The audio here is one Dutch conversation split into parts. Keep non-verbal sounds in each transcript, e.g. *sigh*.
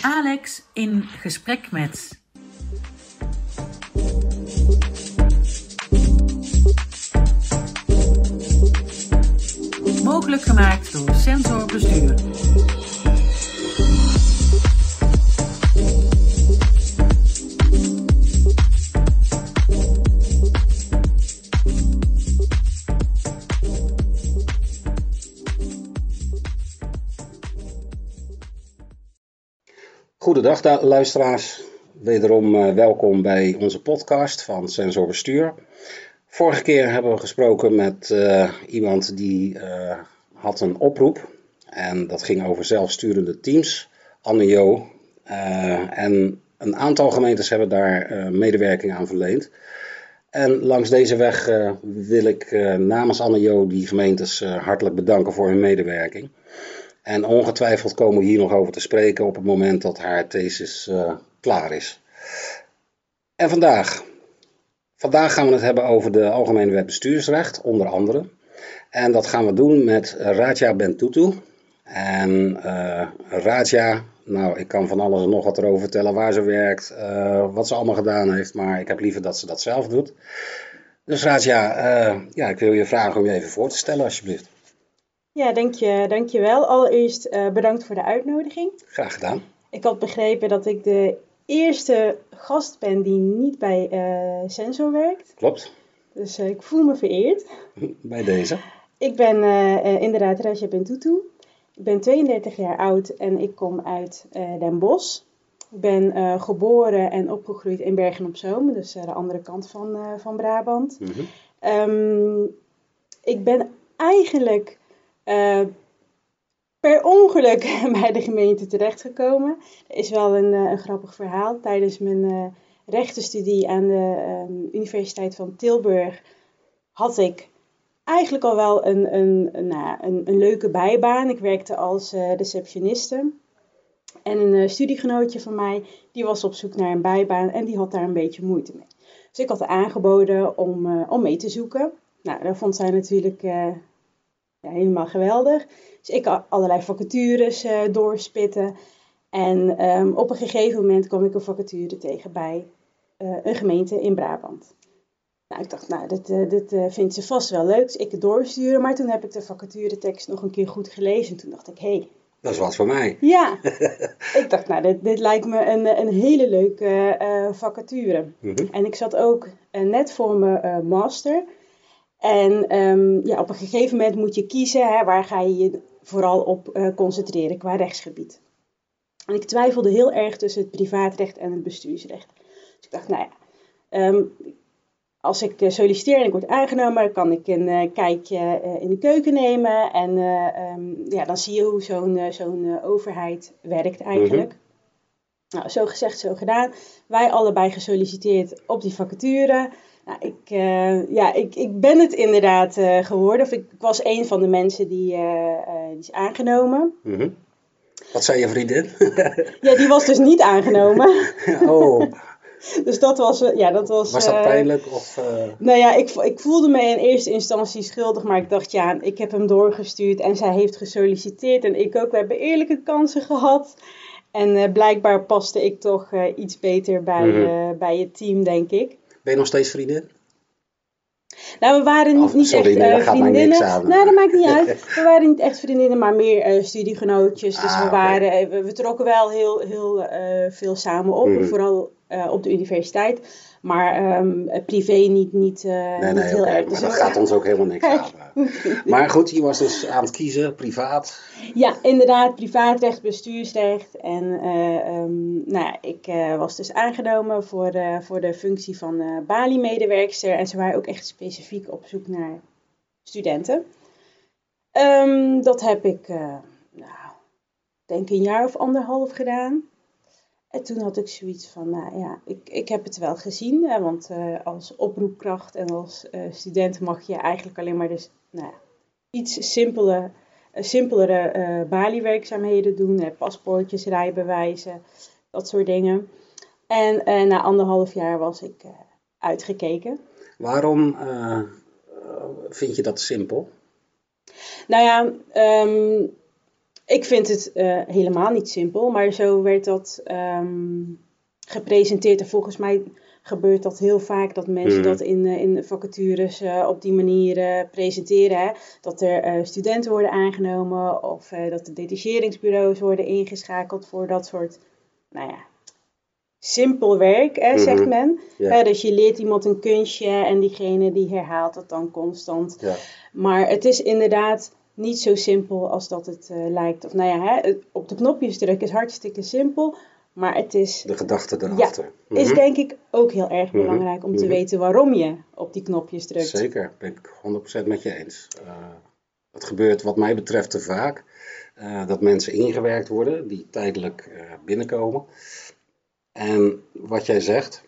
Alex in gesprek met. Mogelijk gemaakt door Sensor Bestuur. Goedendag da- luisteraars, wederom eh, welkom bij onze podcast van Sensor Bestuur. Vorige keer hebben we gesproken met eh, iemand die eh, had een oproep en dat ging over zelfsturende teams, Anne Jo. En een aantal gemeentes hebben daar medewerking aan verleend. En langs deze weg wil ik namens Anne Jo die gemeentes hartelijk bedanken voor hun medewerking. En ongetwijfeld komen we hier nog over te spreken op het moment dat haar thesis eh, klaar is. En vandaag. Vandaag gaan we het hebben over de Algemene Wet Bestuursrecht, onder andere. En dat gaan we doen met Raja Bentutu. En Raja, nou, ik kan van alles en nog wat erover vertellen waar ze werkt, eh, wat ze allemaal gedaan heeft, maar ik heb liever dat ze dat zelf doet. Dus Raja, ja, ik wil je vragen om je even voor te stellen, alsjeblieft. Ja, dank je, dank je wel. Allereerst eh, bedankt voor de uitnodiging. Graag gedaan. Ik had begrepen dat ik de eerste gast ben die niet bij eh, Sensor werkt. Klopt, Dus eh, ik voel me vereerd. bij deze. Ik ben inderdaad Raja Bentutu. Ik ben 32 jaar oud en ik kom uit Den Bosch. Ik ben geboren en opgegroeid in Bergen-op-Zoom, dus eh, de andere kant van, van Brabant. Mhm. Ehm, ik ben eigenlijk eh, per ongeluk *laughs* bij de gemeente terechtgekomen. Er is wel een, eh, een grappig verhaal. Tijdens mijn eh rechtenstudie aan de ehm, Universiteit van Tilburg had ik eigenlijk al wel een, een, een, nou, een, leuke bijbaan. Ik werkte als receptioniste. En een studiegenootje van mij, die was op zoek naar een bijbaan en die had daar een beetje moeite mee. Dus ik had aangeboden om, om mee te zoeken. Nou, dat vond zij natuurlijk ja, helemaal geweldig. Dus ik had allerlei vacatures eh, doorspitten. En ehm, op een gegeven moment kwam ik een vacature tegen bij eh, een gemeente in Brabant. Nou, ik dacht, nou, dit, eh, dit vindt ze vast wel leuk. Dus ik het doorsturen. Maar toen heb ik de vacaturetekst nog een keer goed gelezen. Toen dacht ik, hé, hey, Dat is wat voor mij. ja. *laughs* ik dacht, nou, dit, dit lijkt me een, een hele leuke vacature. Mhm. En ik zat ook net voor mijn master. En ehm, ja, op een gegeven moment moet je kiezen, hè, waar ga je je vooral op eh, concentreren qua rechtsgebied. En ik twijfelde heel erg tussen het privaatrecht en het bestuursrecht. Dus ik dacht, nou ja, ehm, als ik eh, solliciteer en ik word aangenomen, kan ik een eh, kijkje in de keuken nemen. En eh, ehm, ja, dan zie je hoe zo'n zo'n overheid werkt eigenlijk. Nou, zo gezegd, zo gedaan. Wij allebei gesolliciteerd op die vacature. Nou, ik, eh, ja, ik, ik ben het inderdaad eh, geworden. Of ik, ik was een van de mensen die, eh, die is aangenomen. Mhm. Wat zei je vriendin? *laughs* Ja, die was dus niet aangenomen. *laughs* oh, *laughs* Dus dat was, ja, dat was... was dat pijnlijk? Of, Nou ja, ik, ik voelde me in eerste instantie schuldig, maar ik dacht, ja, ik heb hem doorgestuurd en zij heeft gesolliciteerd en ik ook. We hebben eerlijke kansen gehad. En blijkbaar paste ik toch iets beter bij, eh, bij het team, denk ik. Ben je nog steeds vriendin? Nou, we waren niet, niet sorry, echt nee, eh, vriendinnen. Nou, dat maakt niet uit. *laughs* We waren niet echt vriendinnen, maar meer eh, studiegenootjes. Dus Ah, we, waren, eh, we, we trokken wel heel, heel veel samen op, Mhm. vooral op de universiteit. Maar ehm, eh, privé niet, niet, eh, Nee, niet nee, heel oké, erg. maar Dus dat gaat ons ook helemaal niks aan. Maar goed, je was dus aan het kiezen, privaat. Ja, inderdaad, privaatrecht, bestuursrecht. En eh, ehm, nou ja, ik eh, was dus aangenomen voor, voor de functie van Bali-medewerkster. En ze waren ook echt specifiek op zoek naar studenten. Ehm, dat heb ik, nou, denk een jaar of anderhalf gedaan. En toen had ik zoiets van, nou ja, ik, ik heb het wel gezien. Hè, want eh, als oproepkracht en als eh, student mag je eigenlijk alleen maar dus, nou ja, iets simpele, eh, simpelere eh baliewerkzaamheden doen. eh, paspoortjes, rijbewijzen, dat soort dingen. En na anderhalf jaar was ik uitgekeken. Waarom vind je dat simpel? Nou ja, ehm, ik vind het eh, helemaal niet simpel, maar zo werd dat ehm, gepresenteerd. En volgens mij gebeurt dat heel vaak dat mensen Mhm. dat in, eh, in vacatures eh, op die manier presenteren. Hè? Dat er studenten worden aangenomen of dat de detacheringsbureaus worden ingeschakeld voor dat soort, nou ja, simpel werk, hè, zegt Mhm. men. Ja. Hè, dus je leert iemand een kunstje en diegene die herhaalt het dan constant. Maar het is inderdaad niet zo simpel als dat het eh, lijkt. Of nou ja, hè, op de knopjes drukken is hartstikke simpel. Maar het is, De gedachte erachter. is Mhm. denk ik ook heel erg Mhm. belangrijk om te Mhm. weten waarom je op die knopjes drukt. Zeker, ben ik 100% met je eens. Eh het gebeurt wat mij betreft te vaak eh, dat mensen ingewerkt worden die tijdelijk binnenkomen. En wat jij zegt,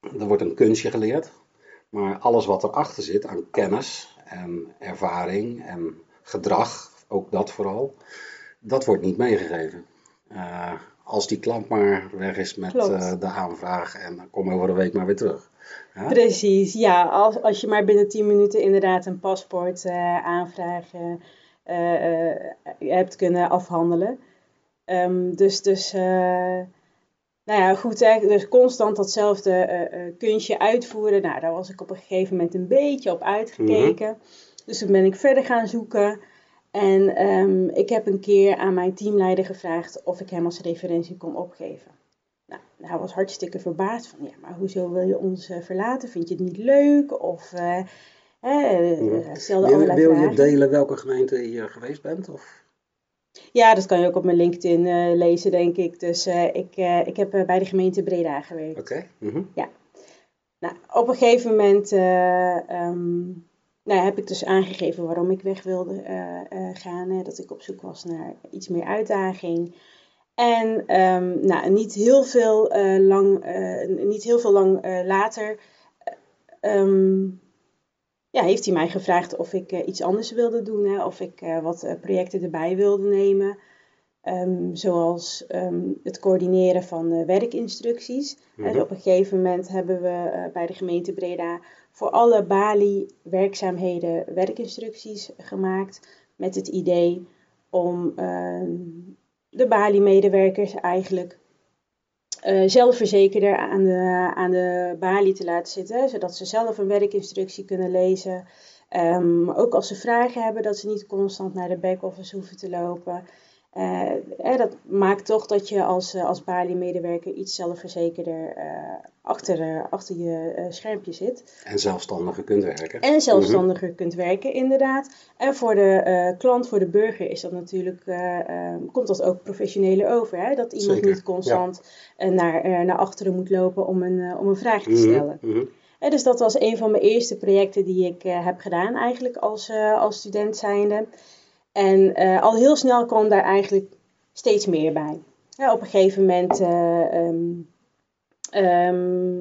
er wordt een kunstje geleerd, maar alles wat erachter zit aan kennis en ervaring en gedrag, ook dat vooral, dat wordt niet meegegeven. Eh, als die klant maar weg is met eh, de aanvraag en dan kom over een week maar weer terug. Ja? Precies, ja. Als, als je maar binnen 10 minuten inderdaad een paspoort aanvragen eh, eh, hebt kunnen afhandelen. Ehm, dus, dus nou ja, goed, hè, dus constant datzelfde eh, eh, kunstje uitvoeren. Nou, daar was ik op een gegeven moment een beetje op uitgekeken. Dus toen ben ik verder gaan zoeken. En ehm, ik heb een keer aan mijn teamleider gevraagd of ik hem als referentie kon opgeven. Nou, hij was hartstikke verbaasd van, ja, maar hoezo wil je ons eh, verlaten? Vind je het niet leuk? Of hè, eh, Mhm. hij stelde Wil, allerlei wil je vragen. delen welke gemeente je geweest bent? Of? Ja, dat kan je ook op mijn LinkedIn eh, lezen, denk ik. Dus eh, ik, eh, ik heb bij de gemeente Breda gewerkt. Oké. mhm. Nou, op een gegeven moment eh, ehm, nou, heb ik dus aangegeven waarom ik weg wilde gaan. Hè, dat ik op zoek was naar iets meer uitdaging. En ehm, nou, niet, heel veel, lang, niet heel veel lang later eh, ehm, ja, heeft hij mij gevraagd of ik eh, iets anders wilde doen. Hè, of ik eh, wat eh, projecten erbij wilde nemen. Ehm, zoals ehm, het coördineren van werkinstructies. Mhm. En op een gegeven moment hebben we bij de gemeente Breda voor alle Bali-werkzaamheden werkinstructies gemaakt. Met het idee om ehm, de Bali-medewerkers eigenlijk eh zelfverzekerder aan de, aan de balie te laten zitten. Zodat ze zelf een werkinstructie kunnen lezen. Ehm, ook als ze vragen hebben, dat ze niet constant naar de back-office hoeven te lopen. Eh, eh, dat maakt toch dat je als, eh, als Bali-medewerker iets zelfverzekerder eh, achter, eh, achter je schermpje zit. En zelfstandiger kunt werken. En zelfstandiger kunt werken, inderdaad. En voor de klant, voor de burger, is dat natuurlijk, eh, eh, komt dat ook professioneler over. Hè? Dat iemand Zeker, niet constant naar, naar achteren moet lopen om een, om een vraag te Mhm, stellen. mhm. Dus dat was een van mijn eerste projecten die ik heb gedaan eigenlijk als, als student zijnde. En eh, al heel snel kwam daar eigenlijk steeds meer bij. Ja, op een gegeven moment eh, ehm, ehm,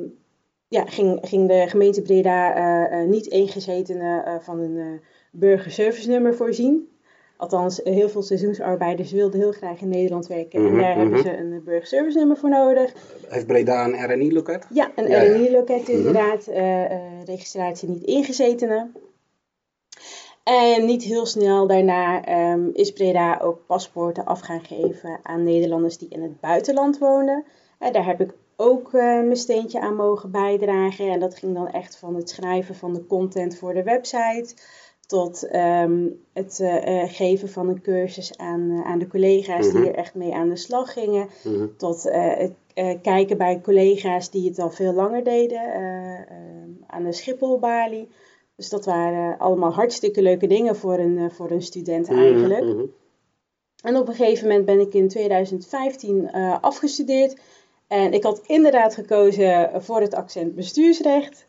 ja, ging, ging de gemeente Breda eh, niet ingezetenen van een burgerservice nummer voorzien. Althans, heel veel seizoensarbeiders wilden heel graag in Nederland werken. Mhm, en daar hebben mhm. ze een burgerservice nummer voor nodig. Heeft Breda een RNI-loket? Ja, een Ja. RNI-loket Mhm. inderdaad. registratie niet ingezetenen. En niet heel snel daarna ehm, is Breda ook paspoorten af gaan geven aan Nederlanders die in het buitenland wonen. Eh, daar heb ik ook eh, mijn steentje aan mogen bijdragen. En dat ging dan echt van het schrijven van de content voor de website tot ehm, het eh, eh, geven van een cursus aan, aan de collega's Mhm. die er echt mee aan de slag gingen Mhm. tot het kijken bij collega's die het al veel langer deden eh, eh, aan de Schipholbalie. Dus dat waren allemaal hartstikke leuke dingen voor een, eh, voor een student eigenlijk. Mhm, mhm. En op een gegeven moment ben ik in 2015 eh, afgestudeerd. En ik had inderdaad gekozen voor het accent bestuursrecht.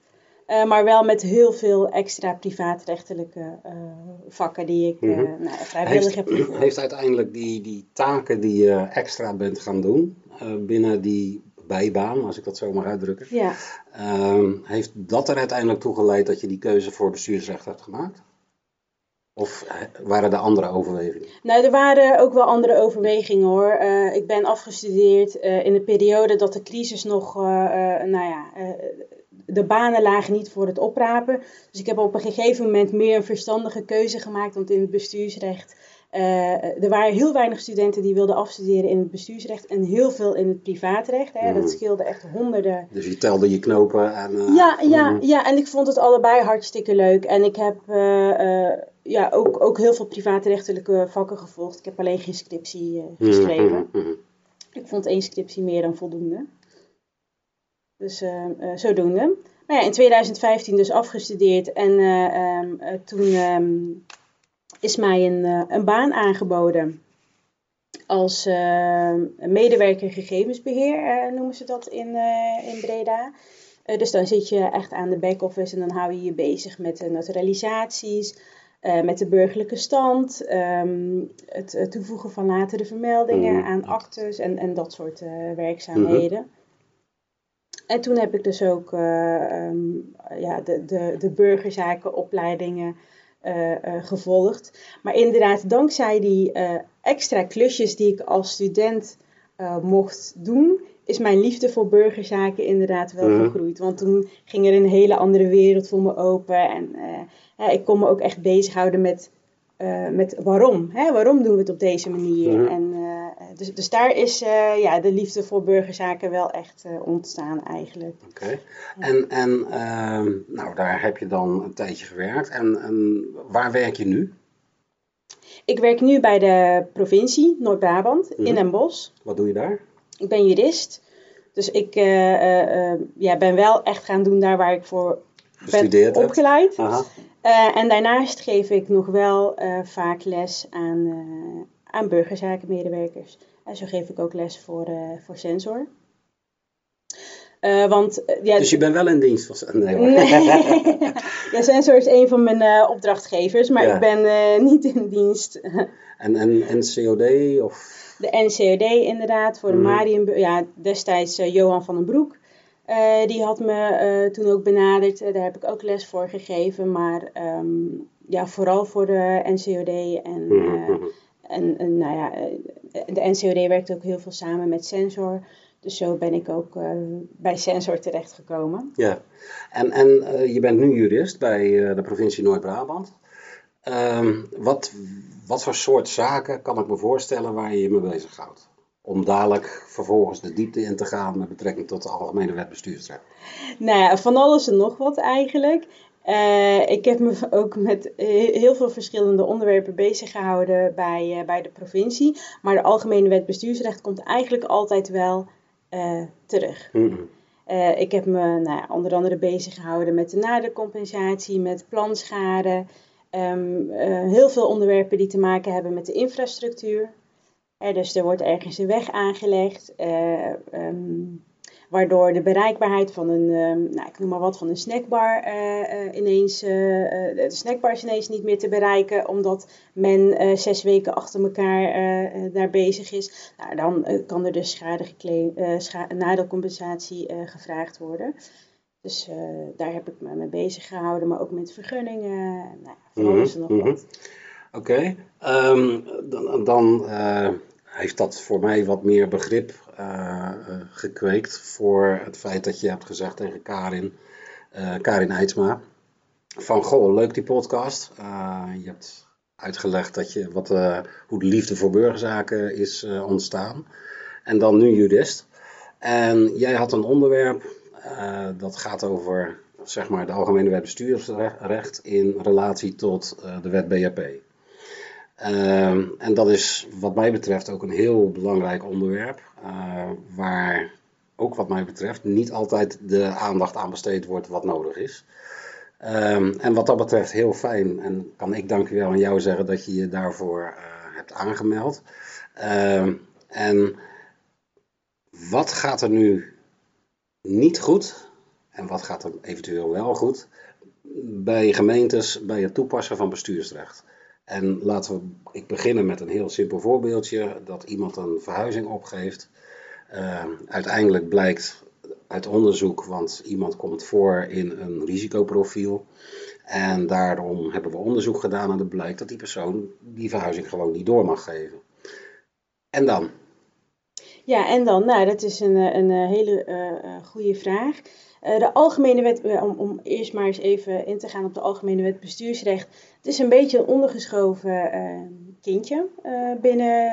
eh, maar wel met heel veel extra privaatrechtelijke vakken die ik eh, Mhm. nou, vrijwillig Heeft, heb heeft uiteindelijk die, die taken die je extra bent gaan doen binnen die bijbaan, als ik dat zo mag uitdrukken, Ja. ehm, heeft dat er uiteindelijk toe geleid dat je die keuze voor bestuursrecht hebt gemaakt? Of of waren er andere overwegingen? Nou, er waren ook wel andere overwegingen hoor. Eh, ik ben afgestudeerd eh, in een periode dat de crisis nog, uh, nou ja, de banen lagen niet voor het oprapen. Dus ik heb op een gegeven moment meer een verstandige keuze gemaakt, want in het bestuursrecht uh, er waren heel weinig studenten die wilden afstuderen in het bestuursrecht en heel veel in het privaatrecht. Hè. Dat mm. scheelde echt honderden. Dus je telde je knopen aan. Uh, ja, ja, mm. ja, en ik vond het allebei hartstikke leuk. En ik heb uh, ja, ook, ook heel veel privaatrechtelijke vakken gevolgd. Ik heb alleen geen scriptie mm, geschreven. Ik vond één scriptie meer dan voldoende. Dus zodoende. Maar ja, in 2015 dus afgestudeerd en um, toen. Um, is mij een, eh, een baan aangeboden als uh, medewerker gegevensbeheer, uh, noemen ze dat in, uh, in Breda. dus dan zit je echt aan de back-office en dan hou je je bezig met de naturalisaties, met de burgerlijke stand, um, het toevoegen van latere vermeldingen mm. aan actes en, en dat soort werkzaamheden. Mm-hmm. En toen heb ik dus ook um, ja, de, de, de burgerzakenopleidingen gevolgd. Maar inderdaad, dankzij die uh, extra klusjes die ik als student mocht doen, is mijn liefde voor burgerzaken inderdaad wel mm. gegroeid. Want toen ging er een hele andere wereld voor me open. En ik kon me ook echt bezighouden met uh, met waarom. Hè? Waarom doen we het op deze manier? Mhm. En, uh, dus, dus daar is uh, ja, de liefde voor burgerzaken wel echt ontstaan eigenlijk. Oké. En, en ehm, nou, daar heb je dan een tijdje gewerkt. En, en waar werk je nu? Ik werk nu bij de provincie Noord-Brabant in mhm. Den Bosch. Wat doe je daar? Ik ben jurist. Dus ik ja, ben wel echt gaan doen daar waar ik voor ben opgeleid. Aha. Uh, en daarnaast geef ik nog wel uh, vaak les aan, uh, aan burgerzakenmedewerkers. En zo geef ik ook les voor, voor Sensor. want, ja, dus je bent wel in dienst van nee, nee. *laughs* ja, Sensor is een van mijn opdrachtgevers, maar ik ben niet in dienst. *laughs* en, en NCOD of? De NCOD inderdaad, voor de mm. Marium, ja, destijds Johan van den Broek. Die had me toen ook benaderd. Daar heb ik ook les voor gegeven. Maar um, ja, vooral voor de NCOD. En, mhm. En, en, nou ja, de NCOD werkt ook heel veel samen met Sensor. Dus zo ben ik ook bij Sensor terechtgekomen. Ja, en, en je bent nu jurist bij de provincie Noord-Brabant. Um, wat, wat voor soort zaken kan ik me voorstellen waar je je mee bezighoudt? om dadelijk vervolgens de diepte in te gaan met betrekking tot de algemene wet bestuursrecht? Nou ja, van alles en nog wat eigenlijk. Uh, ik heb me ook met heel veel verschillende onderwerpen bezig gehouden bij, uh, bij de provincie. Maar de algemene wet bestuursrecht komt eigenlijk altijd wel uh, terug. Mm ik heb me nou ja, onder andere bezig gehouden met de nadercompensatie, met planschade. Um, heel veel onderwerpen die te maken hebben met de infrastructuur dus er wordt ergens een weg aangelegd, um, waardoor de bereikbaarheid van een, um, nou, ik noem maar wat, van een snackbar uh, ineens, de snackbar is ineens niet meer te bereiken, omdat men zes weken achter elkaar daar bezig is. Nou, dan kan er dus schade scha nadelcompensatie gevraagd worden. Dus daar heb ik me mee bezig gehouden, maar ook met vergunningen, nou, van alles en nog mhm. wat. Oké, ehm, dan, dan uh, heeft dat voor mij wat meer begrip uh, gekweekt voor het feit dat je hebt gezegd tegen Karin, Karin Eidsma, van goh, leuk die podcast. je hebt uitgelegd dat je, wat, hoe de liefde voor burgerzaken is ontstaan. En dan nu jurist. En jij had een onderwerp dat gaat over zeg maar, de Algemene Wet Bestuursrecht in relatie tot de wet BHP. Ehm, en dat is wat mij betreft ook een heel belangrijk onderwerp, uh, waar ook wat mij betreft niet altijd de aandacht aan besteed wordt wat nodig is. Ehm, en wat dat betreft heel fijn en kan ik dankjewel aan jou zeggen dat je je daarvoor uh, hebt aangemeld. Ehm, en wat gaat er nu niet goed en wat gaat er eventueel wel goed bij gemeentes bij het toepassen van bestuursrecht? En laten we, ik beginnen met een heel simpel voorbeeldje, dat iemand een verhuizing opgeeft. Uh, uiteindelijk blijkt uit onderzoek, want iemand komt voor in een risicoprofiel. En daarom hebben we onderzoek gedaan en het blijkt dat die persoon die verhuizing gewoon niet door mag geven. En dan? Ja, en dan? Nou, dat is een, een hele uh, goede vraag. Uh, de algemene wet, om, om, eerst maar eens even in te gaan op de algemene wet bestuursrecht. Het is een beetje een ondergeschoven kindje binnen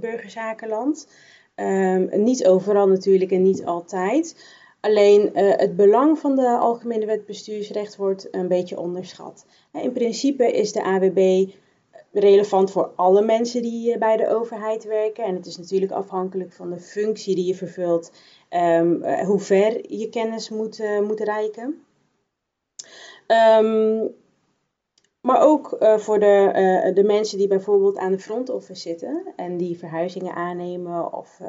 burgerzakenland. Um, niet overal natuurlijk en niet altijd. Alleen het belang van de Algemene Wet Bestuursrecht wordt een beetje onderschat. In principe is de AWB relevant voor alle mensen die bij de overheid werken. En het is natuurlijk afhankelijk van de functie die je vervult, um, uh, hoe ver je kennis moet, moet reiken. Um, maar ook uh, voor de, uh, de mensen die bijvoorbeeld aan de front office zitten en die verhuizingen aannemen of uh,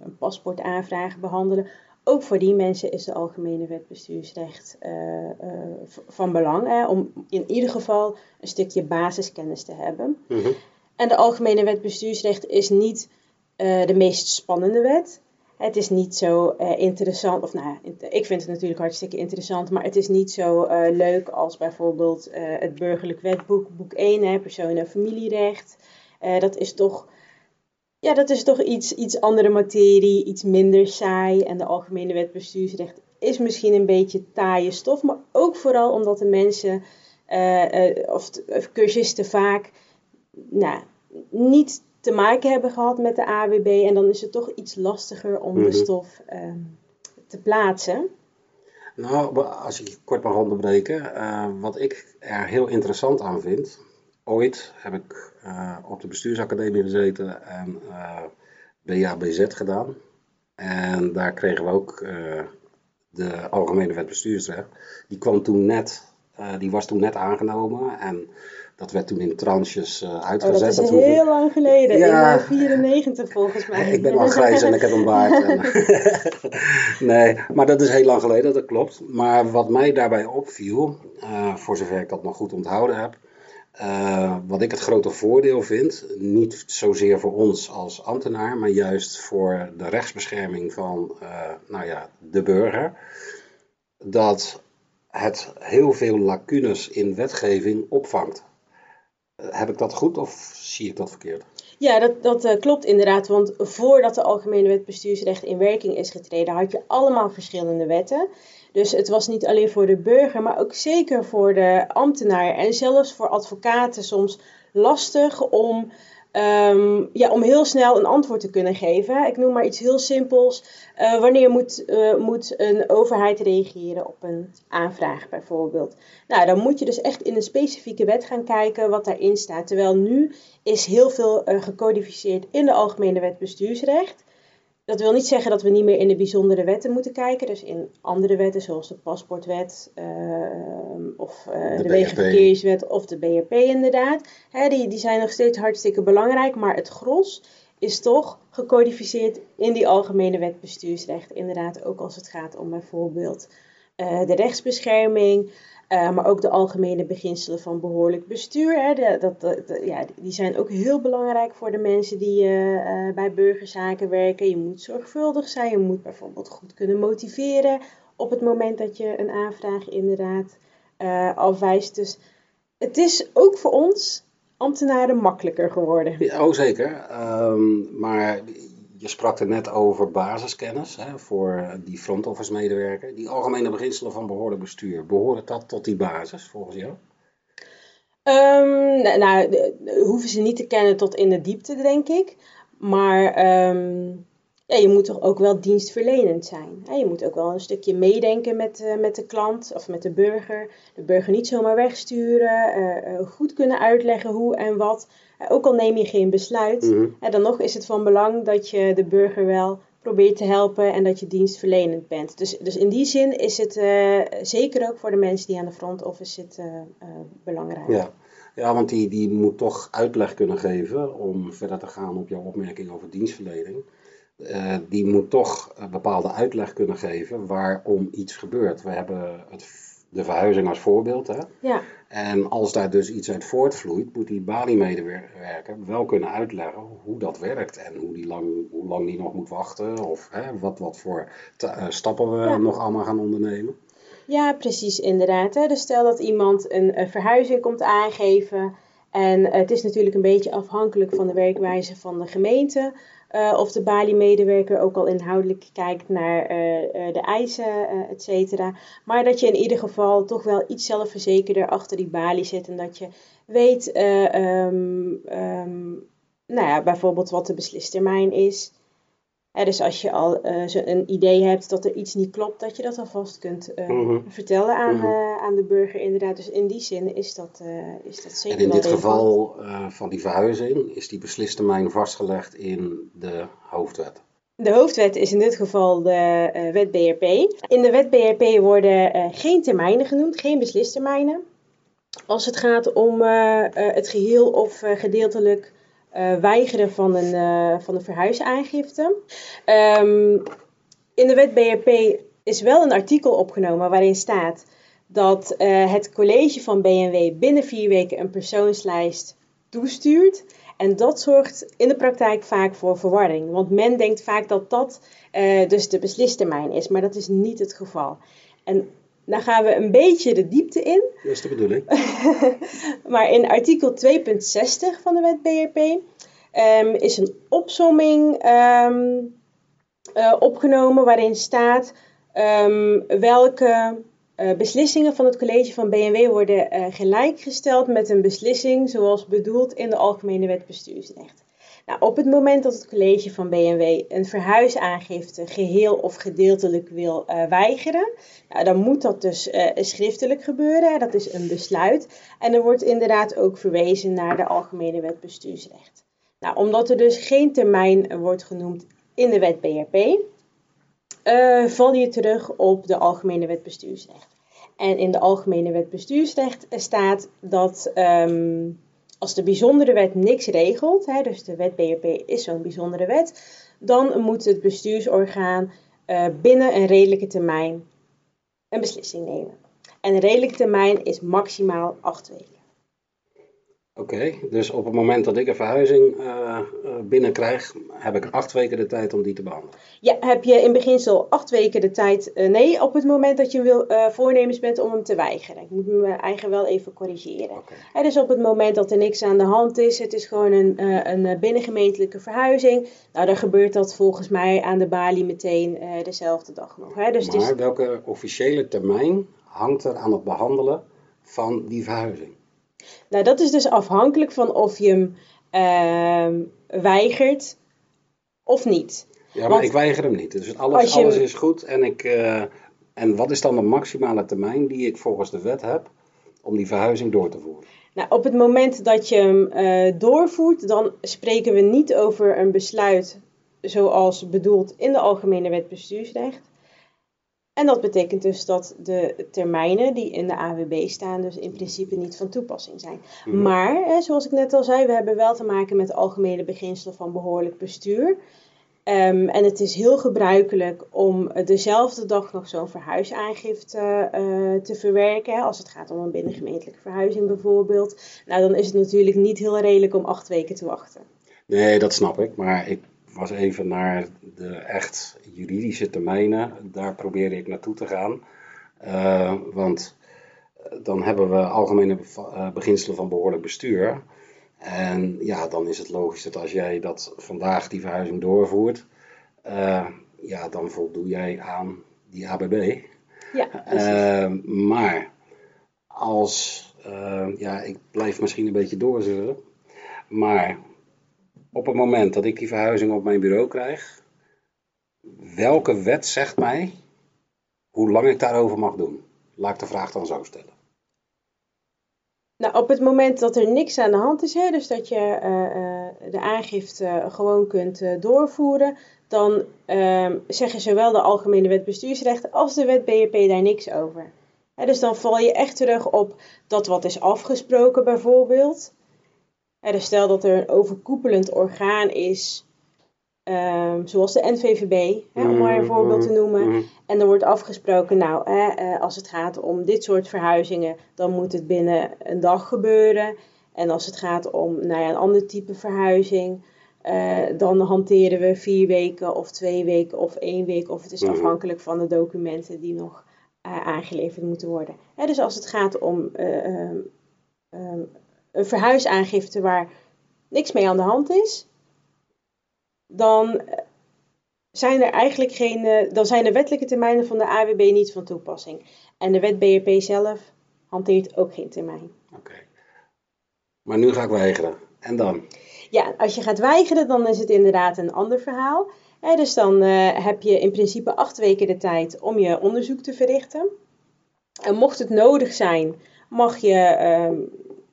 een paspoort aanvragen behandelen. Ook voor die mensen is de Algemene Wet Bestuursrecht van belang. Hè, om in ieder geval een stukje basiskennis te hebben. Mm -hmm. En de Algemene Wet Bestuursrecht is niet de meest spannende wet. Het is niet zo uh, interessant, of nou, ik vind het natuurlijk hartstikke interessant, maar het is niet zo uh, leuk als bijvoorbeeld uh, het burgerlijk wetboek, boek 1, hè, persoon- en familierecht. dat is toch, ja, dat is toch iets, iets andere materie, iets minder saai. En de algemene wet bestuursrecht is misschien een beetje taaie stof, maar ook vooral omdat de mensen of, of cursisten vaak nou, niet te maken hebben gehad met de AWB. En dan is het toch iets lastiger om de Mhm. stof ehm, te plaatsen. Nou, als ik je kort mag onderbreken, eh, wat ik er heel interessant aan vind. Ooit heb ik eh, op de bestuursacademie gezeten en eh BABZ gedaan. En daar kregen we ook de Algemene Wet Bestuursrecht. Die kwam toen net, die was toen net aangenomen en dat werd toen in tranches eh, Oh, uitgezet. dat is Dat heel lang geleden. Ja. In eh, 94 volgens mij. Ik ben al *laughs* grijs en ik heb een baard. En... *laughs* nee, maar dat is heel lang geleden, dat klopt. Maar wat mij daarbij opviel, eh, voor zover ik dat nog goed onthouden heb, eh, wat ik het grote voordeel vind, niet zozeer voor ons als ambtenaar, maar juist voor de rechtsbescherming van nou ja, de burger, dat het heel veel lacunes in wetgeving opvangt. Heb ik dat goed of zie ik dat verkeerd? Ja, dat, dat eh, klopt inderdaad. Want voordat de Algemene Wet Bestuursrecht in werking is getreden, had je allemaal verschillende wetten. Dus het was niet alleen voor de burger, maar ook zeker voor de ambtenaar en zelfs voor advocaten soms lastig om, ehm, ja, om heel snel een antwoord te kunnen geven. Ik noem maar iets heel simpels. Eh, wanneer moet, eh, moet een overheid reageren op een aanvraag bijvoorbeeld? Nou, dan moet je dus echt in een specifieke wet gaan kijken wat daarin staat. Terwijl nu is heel veel eh, gecodificeerd in de Algemene Wet Bestuursrecht. Dat wil niet zeggen dat we niet meer in de bijzondere wetten moeten kijken. Dus in andere wetten zoals de paspoortwet eh, of eh, de, BRP. Wegenverkeerswet of de BRP inderdaad. Hè, die, die zijn nog steeds hartstikke belangrijk, maar het gros is toch gecodificeerd in die Algemene Wet Bestuursrecht. Inderdaad, ook als het gaat om bijvoorbeeld eh, de rechtsbescherming, eh, maar ook de algemene beginselen van behoorlijk bestuur. Hè, dat, ja, die zijn ook heel belangrijk voor de mensen die eh, eh, bij burgerzaken werken. Je moet zorgvuldig zijn, je moet bijvoorbeeld goed kunnen motiveren op het moment dat je een aanvraag inderdaad afwijst. Dus het is ook voor ons ambtenaren makkelijker geworden. Oh, zeker. Ehm, maar je sprak er net over basiskennis hè, voor die front office medewerker. Die algemene beginselen van behoorlijk bestuur, behoren dat tot die basis volgens jou? Ehm, nou, hoeven ze niet te kennen tot in de diepte, denk ik. Maar ehm, ja, je moet toch ook wel dienstverlenend zijn. Hè? Je moet ook wel een stukje meedenken met, eh, met de klant of met de burger. De burger niet zomaar wegsturen. eh, eh, goed kunnen uitleggen hoe en wat. Ook al neem je geen besluit. Mhm. hè, dan nog is het van belang dat je de burger wel probeert te helpen en dat je dienstverlenend bent. Dus, dus in die zin is het zeker ook voor de mensen die aan de front office zitten belangrijk. Ja, ja want die, die moet toch uitleg kunnen geven om verder te gaan op jouw opmerking over dienstverlening. Eh, die moet toch een bepaalde uitleg kunnen geven waarom iets gebeurt. We hebben het, de verhuizing als voorbeeld. Hè? Ja, En als daar dus iets uit voortvloeit, moet die Bali-medewerker wel kunnen uitleggen hoe dat werkt en hoe, die lang, hoe lang die nog moet wachten of hè, wat, wat voor eh, stappen we Ja. nog allemaal gaan ondernemen. Ja, precies, inderdaad. Hè. Dus stel dat iemand een, een verhuizing komt aangeven. En het is natuurlijk een beetje afhankelijk van de werkwijze van de gemeente. Eh, of de Bali-medewerker ook al inhoudelijk kijkt naar eh, eh, de eisen, et cetera. Maar dat je in ieder geval toch wel iets zelfverzekerder achter die balie zit. En dat je weet, eh, ehm, ehm, nou ja, bijvoorbeeld wat de beslistermijn is. Hè, dus als je al eh, zo een idee hebt dat er iets niet klopt, dat je dat alvast kunt eh, Mhm. vertellen aan, Mhm. eh, aan de burger inderdaad. Dus in die zin is dat, is dat zeker En in wel dit relevant. geval van die verhuizing is die beslistermijn vastgelegd in de hoofdwet. De hoofdwet is in dit geval de wet BRP. In de wet BRP worden geen termijnen genoemd, geen beslistermijnen. Als het gaat om het geheel of gedeeltelijk weigeren van een, eh, van een verhuisaangifte. Ehm, in de wet BRP is wel een artikel opgenomen waarin staat dat eh, het college van BNW binnen vier weken een persoonslijst toestuurt. En dat zorgt in de praktijk vaak voor verwarring. Want men denkt vaak dat dat eh, dus de beslistermijn is, maar dat is niet het geval. En dan gaan we een beetje de diepte in. Dat is de bedoeling. *laughs* Maar in artikel 2.60 van de wet BRP ehm, is een opsomming ehm, eh, opgenomen waarin staat ehm, welke eh, beslissingen van het college van BNW worden eh, gelijkgesteld met een beslissing zoals bedoeld in de Algemene Wet Bestuursrecht. Nou, op het moment dat het college van BNW een verhuisaangifte geheel of gedeeltelijk wil eh, weigeren, nou, dan moet dat dus eh, schriftelijk gebeuren. Dat is een besluit. En er wordt inderdaad ook verwezen naar de Algemene Wet Bestuursrecht. Nou, omdat er dus geen termijn wordt genoemd in de wet BRP, eh, val je terug op de Algemene Wet Bestuursrecht. En in de Algemene Wet Bestuursrecht staat dat ehm, als de bijzondere wet niks regelt, hè, dus de wet BRP is zo'n bijzondere wet, dan moet het bestuursorgaan eh, binnen een redelijke termijn een beslissing nemen. En een redelijke termijn is maximaal acht weken. Oké, dus op het moment dat ik een verhuizing eh, binnenkrijg, heb ik acht weken de tijd om die te behandelen. Ja, heb je in beginsel acht weken de tijd? eh, nee, op het moment dat je wil, voornemens bent om hem te weigeren. Ik moet me eigen wel even corrigeren. Dus op het moment dat er niks aan de hand is, het is gewoon een, een binnengemeentelijke verhuizing. Nou, dan gebeurt dat volgens mij aan de balie meteen dezelfde dag nog. Hè? Dus het is- Maar welke officiële termijn hangt er aan het behandelen van die verhuizing? Nou, dat is dus afhankelijk van of je hem ehm, weigert of niet. Ja, maar Want- ik weiger hem niet. Dus Als alles, je- alles is goed. En, ik, eh, en wat is dan de maximale termijn die ik volgens de wet heb om die verhuizing door te voeren? Nou, op het moment dat je hem eh, doorvoert, dan spreken we niet over een besluit zoals bedoeld in de Algemene Wet Bestuursrecht. En dat betekent dus dat de termijnen die in de AWB staan, dus in principe niet van toepassing zijn. Mhm. Maar, hè, zoals ik net al zei, we hebben wel te maken met de algemene beginselen van behoorlijk bestuur. Ehm, en het is heel gebruikelijk om dezelfde dag nog zo'n verhuisaangifte eh, te verwerken. Hè, als het gaat om een binnengemeentelijke verhuizing bijvoorbeeld. Nou, dan is het natuurlijk niet heel redelijk om acht weken te wachten. Nee, dat snap ik. Maar ik was even naar de echt juridische termijnen. Daar probeerde ik naartoe te gaan. Eh, want eh, dan hebben we algemene eh, beginselen van behoorlijk bestuur. En ja, dan is het logisch dat als jij dat vandaag die verhuizing doorvoert, ja, dan voldoe jij aan die ABB. Ja, precies. Maar als, ja, ik blijf misschien een beetje doorzeuren, maar op het moment dat ik die verhuizing op mijn bureau krijg, welke wet zegt mij hoe lang ik daarover mag doen? Laat ik de vraag dan zo stellen. Nou, op het moment dat er niks aan de hand is, hè, dus dat je eh, eh, de aangifte gewoon kunt eh, doorvoeren, dan ehm, zeggen zowel de Algemene Wet Bestuursrecht als de Wet BRP daar niks over. Dus dan val je echt terug op dat wat is afgesproken bijvoorbeeld. Dus stel dat er een overkoepelend orgaan is, ehm, zoals de NVVB, hè, om maar een voorbeeld te noemen. Mhm. En er wordt afgesproken, nou, hè, eh, als het gaat om dit soort verhuizingen, dan moet het binnen een dag gebeuren. En als het gaat om nou ja, een ander type verhuizing, eh, dan hanteren we vier weken of twee weken of één week. Of het is Mhm. afhankelijk van de documenten die nog eh, aangeleverd moeten worden. Hè, dus als het gaat om eh, ehm, ehm, een verhuisaangifte waar niks mee aan de hand is, dan zijn er eigenlijk geen, eh, dan zijn de wettelijke termijnen van de AWB niet van toepassing. En de wet BRP zelf hanteert ook geen termijn. Oké. Maar nu ga ik weigeren. En dan? Ja, als je gaat weigeren, dan is het inderdaad een ander verhaal. Dus dan eh, heb je in principe acht weken de tijd om je onderzoek te verrichten. En mocht het nodig zijn, mag je, ehm,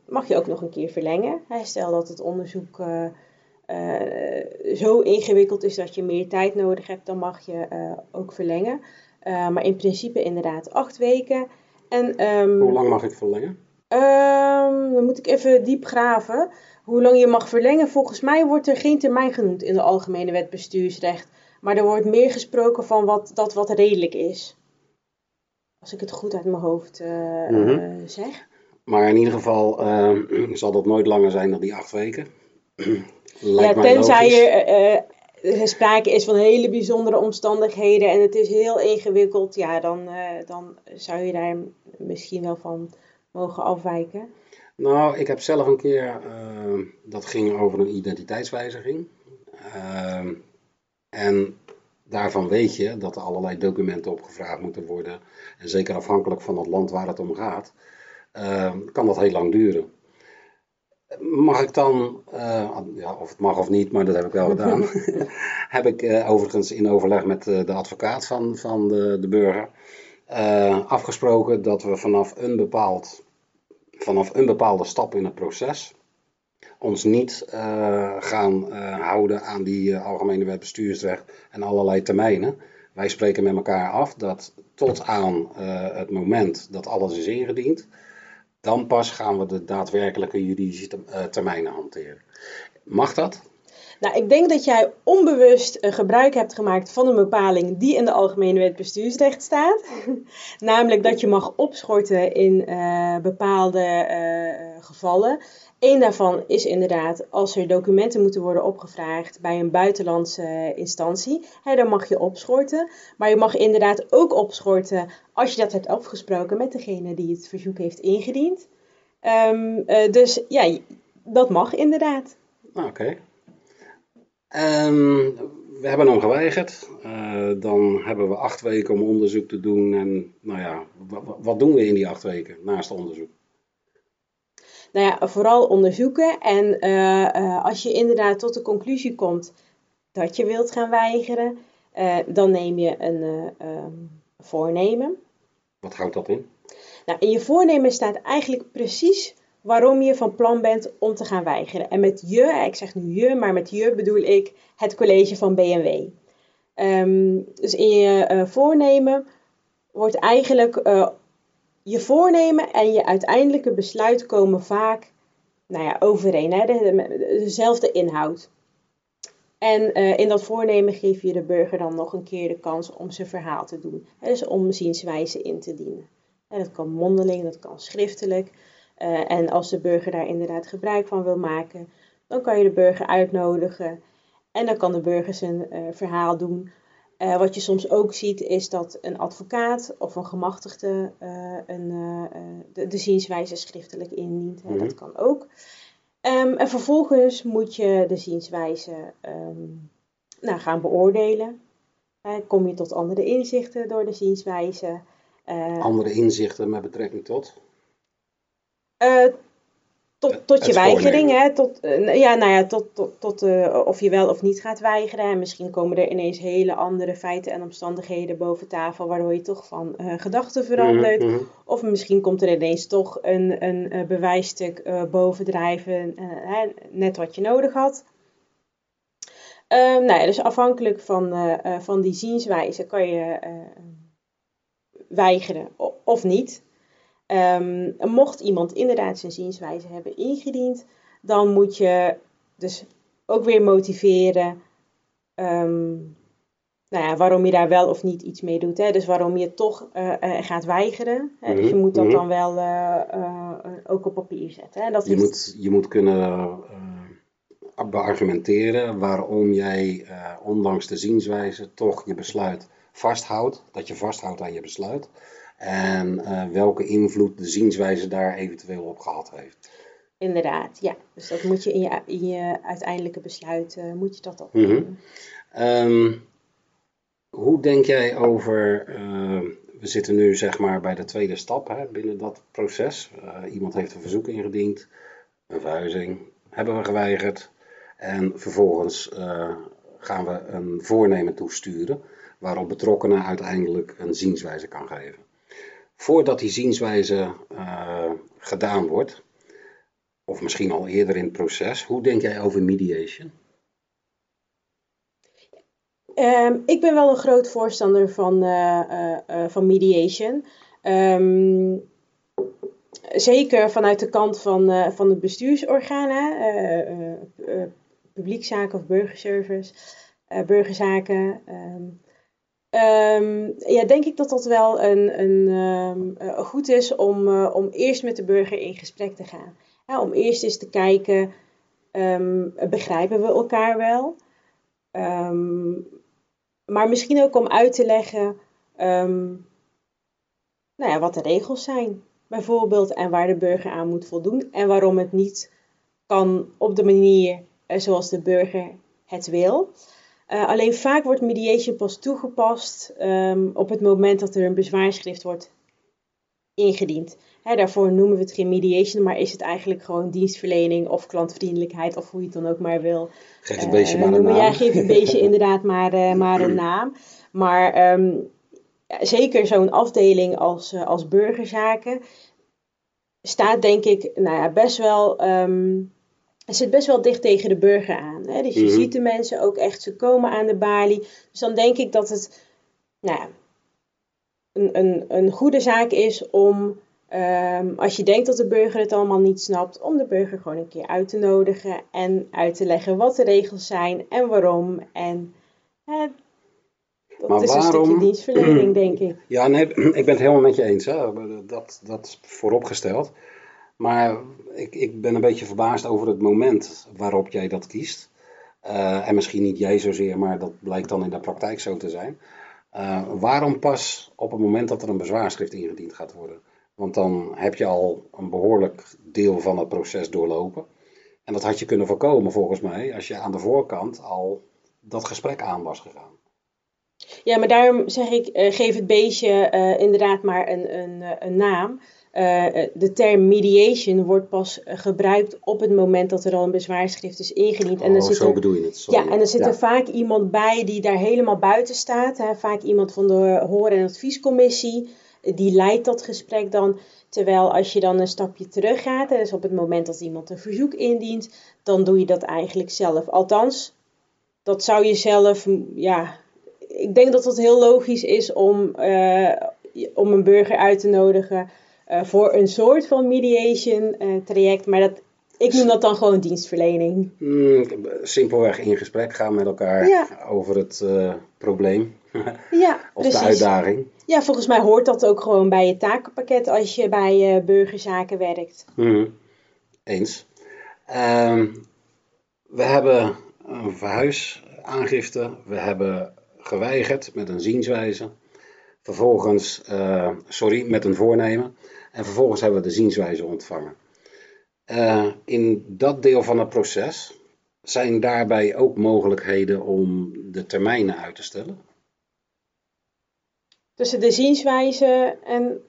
mag je ook nog een keer verlengen. Stel dat het onderzoek eh, eh, zo ingewikkeld is dat je meer tijd nodig hebt, dan mag je eh, ook verlengen. Maar in principe inderdaad acht weken. En, ehm, Hoe lang mag ik verlengen? Ehm, dan moet ik even diep graven. Hoe lang je mag verlengen? Volgens mij wordt er geen termijn genoemd in de Algemene Wet Bestuursrecht. Maar er wordt meer gesproken van wat, dat wat redelijk is. Als ik het goed uit mijn hoofd eh, zeg. Maar in ieder geval eh, *clears throat* zal dat nooit langer zijn dan die acht weken. *clears throat* Ja, Lijkt tenzij er eh, eh, sprake is van hele bijzondere omstandigheden en het is heel ingewikkeld, ja, dan, eh, dan zou je daar misschien wel van mogen afwijken. Nou, ik heb zelf een keer, eh, dat ging over een identiteitswijziging. Ehm, en daarvan weet je dat er allerlei documenten opgevraagd moeten worden. En zeker afhankelijk van het land waar het om gaat, kan dat heel lang duren. Mag ik dan, eh, ja, of het mag of niet, maar dat heb ik wel *laughs* gedaan. *laughs* heb ik eh, overigens in overleg met eh, de advocaat van, van de, de burger afgesproken dat we vanaf een bepaald vanaf een bepaalde stap in het proces ons niet gaan houden aan die algemene wet bestuursrecht en allerlei termijnen. Wij spreken met elkaar af dat tot aan het moment dat alles is ingediend, dan pas gaan we de daadwerkelijke juridische eh, termijnen hanteren. Mag dat? Nou, ik denk dat jij onbewust gebruik hebt gemaakt van een bepaling die in de Algemene Wet Bestuursrecht staat. *laughs* Namelijk dat je mag opschorten in eh, bepaalde eh, gevallen. Eén daarvan is inderdaad als er documenten moeten worden opgevraagd bij een buitenlandse eh, instantie. Hè, dan mag je opschorten. Maar je mag inderdaad ook opschorten als je dat hebt afgesproken met degene die het verzoek heeft ingediend. Ehm, eh, dus ja, dat mag inderdaad. Nou, Oké. Ehm, we hebben hem geweigerd. Eh, dan hebben we acht weken om onderzoek te doen. En nou ja, wa- wa- wat doen we in die acht weken naast onderzoek? nou ja, vooral onderzoeken. En eh, eh, als je inderdaad tot de conclusie komt dat je wilt gaan weigeren, dan neem je een eh, ehm, voornemen. Wat houdt dat in? Nou, in je voornemen staat eigenlijk precies waarom je van plan bent om te gaan weigeren. En met je, ik zeg nu je, maar met je bedoel ik het college van BMW. Ehm, dus in je eh, voornemen wordt eigenlijk eh, je voornemen en je uiteindelijke besluit komen vaak nou ja, overeen. Hè? De- de- dezelfde inhoud. En eh, in dat voornemen geef je de burger dan nog een keer de kans om zijn verhaal te doen. Hè? Dus om zienswijze in te dienen. En dat kan mondeling, dat kan schriftelijk. Eh, en als de burger daar inderdaad gebruik van wil maken, dan kan je de burger uitnodigen. En dan kan de burger zijn eh, verhaal doen. Eh, wat je soms ook ziet, is dat een advocaat of een gemachtigde een, de, de zienswijze schriftelijk indient. Hè. Mhm. Dat kan ook. Ehm, en vervolgens moet je de zienswijze ehm, nou, gaan beoordelen. Kom je tot andere inzichten door de zienswijze? Andere inzichten met betrekking tot? Eh, tot, tot je weigering, hè? Tot, eh, ja, nou ja, tot, tot, tot eh, of je wel of niet gaat weigeren. En misschien komen er ineens hele andere feiten en omstandigheden boven tafel, waardoor je toch van gedachten verandert. Mhm, mhm. Of misschien komt er ineens toch een, een bewijsstuk bovendrijven, net wat je nodig had. Ehm, nou ja, dus afhankelijk van, van die zienswijze kan je weigeren of niet. Ehm, mocht iemand inderdaad zijn zienswijze hebben ingediend, dan moet je dus ook weer motiveren ehm, nou ja, waarom je daar wel of niet iets mee doet. Hè? Dus waarom je toch eh, eh, gaat weigeren. Hè? Dus je Mhm, moet dat mhm. dan wel eh, ook op papier zetten. Hè? Dat Je moet, je moet kunnen beargumenteren waarom jij, ondanks de zienswijze, toch je besluit vasthoudt. Dat je vasthoudt aan je besluit. En eh, welke invloed de zienswijze daar eventueel op gehad heeft. Inderdaad, ja. Dus dat moet je in je, in je uiteindelijke besluit, uh, moet je dat Mhm. opnemen. Ehm, hoe denk jij over, eh, we zitten nu zeg maar bij de tweede stap hè, binnen dat proces. Iemand heeft een verzoek ingediend, een verhuizing, hebben we geweigerd. En vervolgens gaan we een voornemen toesturen waarop betrokkenen uiteindelijk een zienswijze kan geven. Voordat die zienswijze eh, gedaan wordt, of misschien al eerder in het proces, hoe denk jij over mediation? Ehm, ik ben wel een groot voorstander van, eh, eh, van mediation. Ehm, zeker vanuit de kant van, van eh, eh, publiekzaken of burgerservice, burgerzaken. ehm. Ehm, ja, denk ik dat dat wel een, een, ehm, eh, goed is om, eh, om eerst met de burger in gesprek te gaan. Om eerst eens te kijken, ehm, begrijpen we elkaar wel? Maar misschien ook om uit te leggen nou ja, wat de regels zijn, bijvoorbeeld, en waar de burger aan moet voldoen en waarom het niet kan op de manier eh, zoals de burger het wil. Eh, alleen vaak wordt mediation pas toegepast ehm, op het moment dat er een bezwaarschrift wordt ingediend. Hè, daarvoor noemen we het geen mediation, maar is het eigenlijk gewoon dienstverlening of klantvriendelijkheid of hoe je het dan ook maar wil. Geef Eh, beestje maar een noemen. naam. Ja, geef het beestje *laughs* inderdaad maar, eh, maar een naam. Maar ehm, ja, zeker zo'n afdeling als, eh, als burgerzaken staat denk ik nou ja, best wel... ehm, het zit best wel dicht tegen de burger aan. Hè? Dus je Mhm. ziet de mensen ook echt, ze komen aan de balie. Dus dan denk ik dat het nou ja, een, een, een goede zaak is om, ehm, als je denkt dat de burger het allemaal niet snapt, om de burger gewoon een keer uit te nodigen en uit te leggen wat de regels zijn en waarom. En hè, dat Maar is een stukje dienstverlening, denk ik. *clears throat* Ja, nee, *clears throat* ik ben het helemaal met je eens. Hè. Dat, dat vooropgesteld. Maar ik, ik ben een beetje verbaasd over het moment waarop jij dat kiest. Eh, en misschien niet jij zozeer, maar dat blijkt dan in de praktijk zo te zijn. Eh, waarom pas op het moment dat er een bezwaarschrift ingediend gaat worden? Want dan heb je al een behoorlijk deel van het proces doorlopen. En dat had je kunnen voorkomen volgens mij als je aan de voorkant al dat gesprek aan was gegaan. Ja, maar daarom zeg ik, eh, geef het beestje inderdaad maar een, een, een naam. Eh, eh, de term mediation wordt pas eh, gebruikt op het moment dat er al een bezwaarschrift is ingediend. En dan oh, zit zo er, bedoel je het. sorry. ja, en er zit Ja. er vaak iemand bij die daar helemaal buiten staat. Hè? Vaak iemand van de hoor- en adviescommissie. Die leidt dat gesprek dan. Terwijl als je dan een stapje terug gaat, hè, dus op het moment dat iemand een verzoek indient, dan doe je dat eigenlijk zelf. Althans, dat zou je zelf, ja, ik denk dat het heel logisch is om, eh, om een burger uit te nodigen voor een soort van mediation eh, traject. Maar dat, ik noem dat dan gewoon dienstverlening. Mm, simpelweg in gesprek gaan met elkaar Ja. over het eh, probleem *laughs* Ja, of precies. de uitdaging. Ja, volgens mij hoort dat ook gewoon bij je takenpakket als je bij eh, burgerzaken werkt. Mhm. Eens. Ehm, we hebben een verhuisaangifte, we hebben geweigerd met een zienswijze. Vervolgens, eh, sorry, met een voornemen. En vervolgens hebben we de zienswijze ontvangen. Eh, in dat deel van het proces zijn daarbij ook mogelijkheden om de termijnen uit te stellen. Tussen de zienswijze en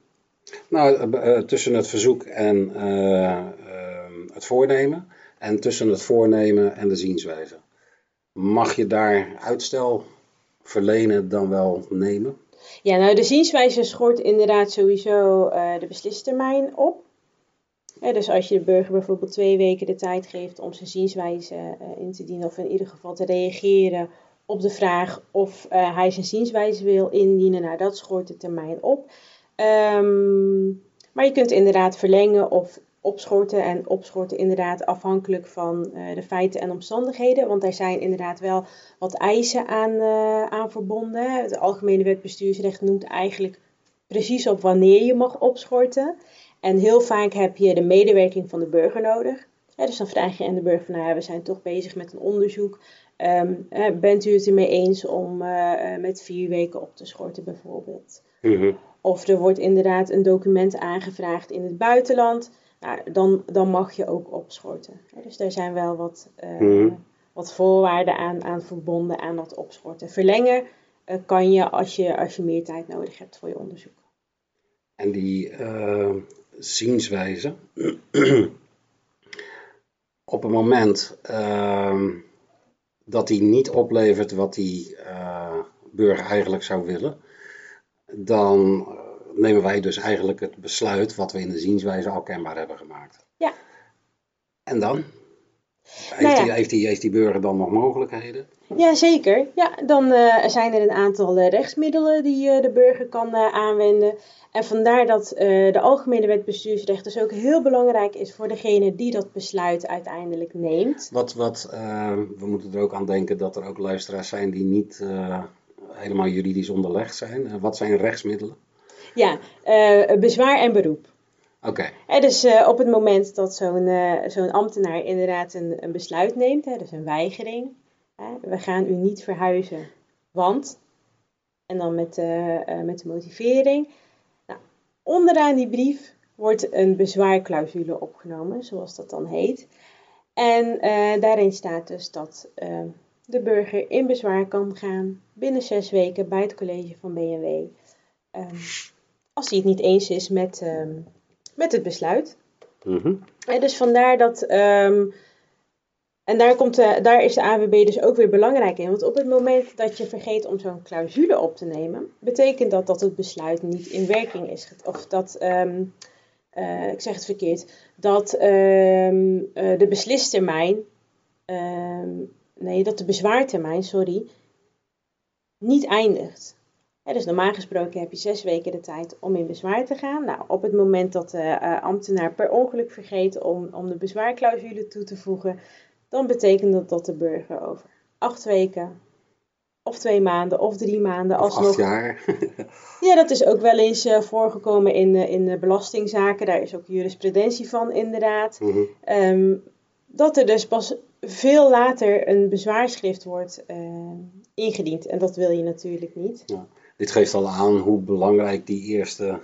Nou, eh, eh, tussen het verzoek en eh, ehm, het voornemen. En tussen het voornemen en de zienswijze. Mag je daar uitstel verlenen dan wel nemen? Ja, nou de zienswijze schort inderdaad sowieso eh, de beslistermijn op. Dus als je de burger bijvoorbeeld twee weken de tijd geeft om zijn zienswijze eh, in te dienen, of in ieder geval te reageren op de vraag of eh, hij zijn zienswijze wil indienen, nou dat schort de termijn op. Ehm, maar je kunt inderdaad verlengen of opschorten en opschorten inderdaad afhankelijk van eh, de feiten en omstandigheden. Want daar zijn inderdaad wel wat eisen aan, eh, aan verbonden. Het Algemene Wet Bestuursrecht noemt eigenlijk precies op wanneer je mag opschorten. En heel vaak heb je de medewerking van de burger nodig. Dus dan vraag je aan de burger van, nou ja, we zijn toch bezig met een onderzoek. Ehm, eh, bent u het ermee eens om eh, met vier weken op te schorten bijvoorbeeld? Mhm. Of er wordt inderdaad een document aangevraagd in het buitenland. Nou, dan, dan mag je ook opschorten. Dus daar zijn wel wat, eh, Mhm. wat voorwaarden aan, aan verbonden aan dat opschorten. Verlengen eh, kan je als, je als je meer tijd nodig hebt voor je onderzoek. En die eh, zienswijze, *clears throat* op het moment ehm, dat die niet oplevert wat die burger eigenlijk zou willen, dan nemen wij dus eigenlijk het besluit wat we in de zienswijze al kenbaar hebben gemaakt. Ja. En dan? Heeft, Nou ja. die, heeft, die, heeft die burger dan nog mogelijkheden? Jazeker. Ja, dan eh, zijn er een aantal eh, rechtsmiddelen die eh, de burger kan aanwenden. En vandaar dat de Algemene Wet Bestuursrecht dus ook heel belangrijk is voor degene die dat besluit uiteindelijk neemt. Wat, wat, we moeten er ook aan denken dat er ook luisteraars zijn die niet helemaal juridisch onderlegd zijn. Wat zijn rechtsmiddelen? Ja, eh, bezwaar en beroep. Oké, dus eh, op het moment dat zo'n eh, zo'n ambtenaar inderdaad een, een besluit neemt, hè, dus een weigering. Hè, we gaan u niet verhuizen, want. En dan met, eh, eh, met de motivering. Nou, onderaan die brief wordt een bezwaarclausule opgenomen, zoals dat dan heet. En eh, daarin staat dus dat eh, de burger in bezwaar kan gaan binnen zes weken bij het college van BNW. Als hij het niet eens is met, ehm, met het besluit. Mhm. En dus vandaar dat. ehm, en daar, komt de, daar is de AWB dus ook weer belangrijk in. Want op het moment dat je vergeet om zo'n clausule op te nemen, betekent dat dat het besluit niet in werking is. Of dat, ehm, eh, ik zeg het verkeerd, dat eh, de beslistermijn, nee, dat de bezwaartermijn, sorry, niet eindigt. Dus normaal gesproken heb je zes weken de tijd om in bezwaar te gaan. Nou, op het moment dat de eh, ambtenaar per ongeluk vergeet om, om de bezwaarclausule toe te voegen, dan betekent dat dat de burger over acht weken, of twee maanden, of drie maanden Of alsnog. acht jaar. *laughs* Ja, dat is ook wel eens eh, voorgekomen in, eh, in de belastingzaken. Daar is ook jurisprudentie van, inderdaad. Mhm. Ehm, dat er dus pas veel later een bezwaarschrift wordt ingediend. En dat wil je natuurlijk niet. Dit geeft al aan hoe belangrijk die eerste,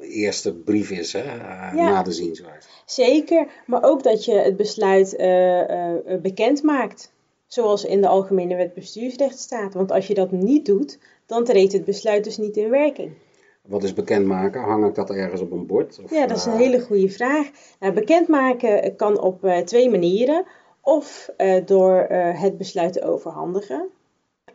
eerste brief is hè, eh, Ja. na de zienswijze. Zeker, maar ook dat je het besluit eh, eh, bekend maakt. Zoals in de Algemene Wet Bestuursrecht staat. Want als je dat niet doet, dan treedt het besluit dus niet in werking. Wat is bekendmaken? Hang ik dat ergens op een bord? Of, Ja, dat is een hele goede vraag. Nou, bekendmaken kan op twee manieren. Of door het besluit te overhandigen.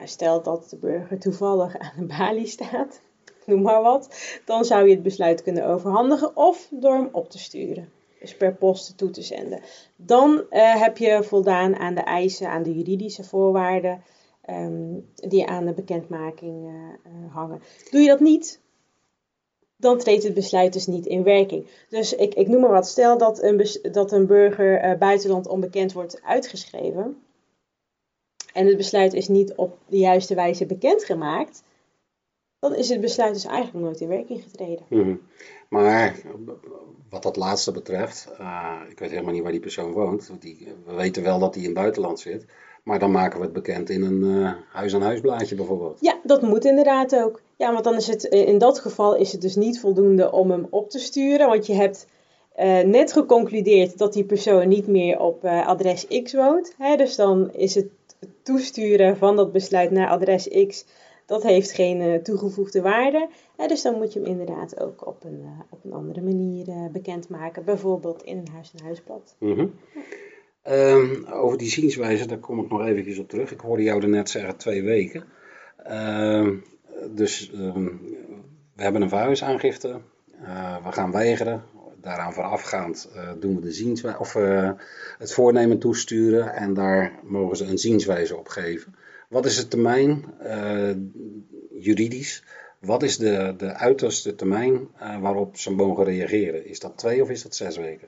Stel dat de burger toevallig aan de balie staat, *laughs* noem maar wat. Dan zou je het besluit kunnen overhandigen. Of door hem op te sturen. Dus per post toe te zenden. Dan eh, heb je voldaan aan de eisen, aan de juridische voorwaarden. ehm, die aan de bekendmaking eh, eh, hangen. Doe je dat niet, dan treedt het besluit dus niet in werking. Dus ik, ik noem maar wat, stel dat een, dat een burger buitenland onbekend wordt uitgeschreven en het besluit is niet op de juiste wijze bekendgemaakt, dan is het besluit dus eigenlijk nooit in werking getreden. Mhm. Maar wat dat laatste betreft, eh, ik weet helemaal niet waar die persoon woont. Die, we weten wel dat hij in het buitenland zit. Maar dan maken we het bekend in een eh, huis-aan-huisblaadje bijvoorbeeld. Ja, dat moet inderdaad ook. Ja, want dan is het eh, in dat geval is het dus niet voldoende om hem op te sturen, want je hebt net geconcludeerd dat die persoon niet meer op adres X woont. Hè? Dus dan is het toesturen van dat besluit naar adres X, dat heeft geen eh, toegevoegde waarde. Dus dan moet je hem inderdaad ook op een, eh, op een andere manier eh, bekendmaken, bijvoorbeeld in een huis-aan-huisblad. Mhm. Ehm, over die zienswijze, daar kom ik nog eventjes op terug. Ik hoorde jou net zeggen twee weken. Ehm, dus ehm, we hebben een verhuisaangifte. Eh, we gaan weigeren. Daaraan voorafgaand eh, doen we de zienswijze, of eh, het voornemen toesturen. En daar mogen ze een zienswijze op geven. Wat is de termijn eh, juridisch? Wat is de, de uiterste termijn waarop ze mogen reageren? Is dat twee of is dat zes weken?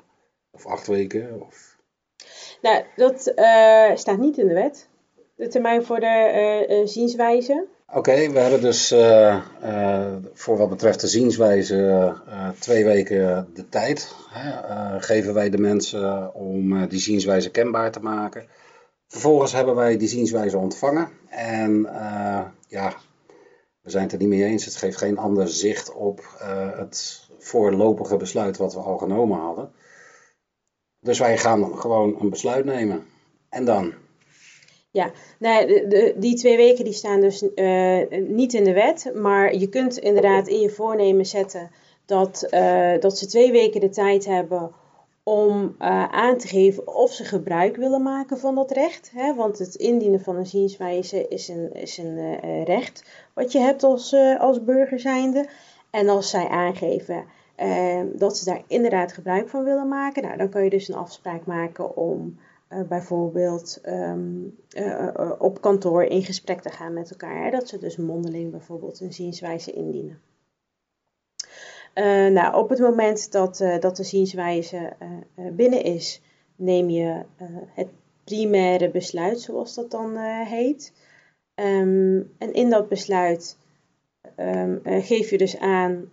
Of acht weken? Of... Nou, dat staat niet in de wet. De termijn voor de zienswijze. Oké, we hebben dus eh, eh, voor wat betreft de zienswijze eh, twee weken de tijd. Hè, geven wij de mensen om die zienswijze kenbaar te maken. Vervolgens hebben wij die zienswijze ontvangen. En ja, we zijn het er niet mee eens. Het geeft geen ander zicht op het voorlopige besluit wat we al genomen hadden. Dus wij gaan gewoon een besluit nemen. En dan? Ja, nou, de, die twee weken die staan dus uh, niet in de wet. Maar je kunt inderdaad in je voornemen zetten dat, uh, dat ze twee weken de tijd hebben om uh, aan te geven of ze gebruik willen maken van dat recht. Hè? Want het indienen van een zienswijze is een, is een recht wat je hebt als, als burger zijnde. En als zij aangeven dat ze daar inderdaad gebruik van willen maken, nou, dan kan je dus een afspraak maken om bijvoorbeeld um, op kantoor in gesprek te gaan met elkaar. Dat ze dus mondeling bijvoorbeeld een zienswijze indienen. Nou, op het moment dat, dat de zienswijze binnen is, neem je het primaire besluit, zoals dat dan heet. Um, en in dat besluit um, geef je dus aan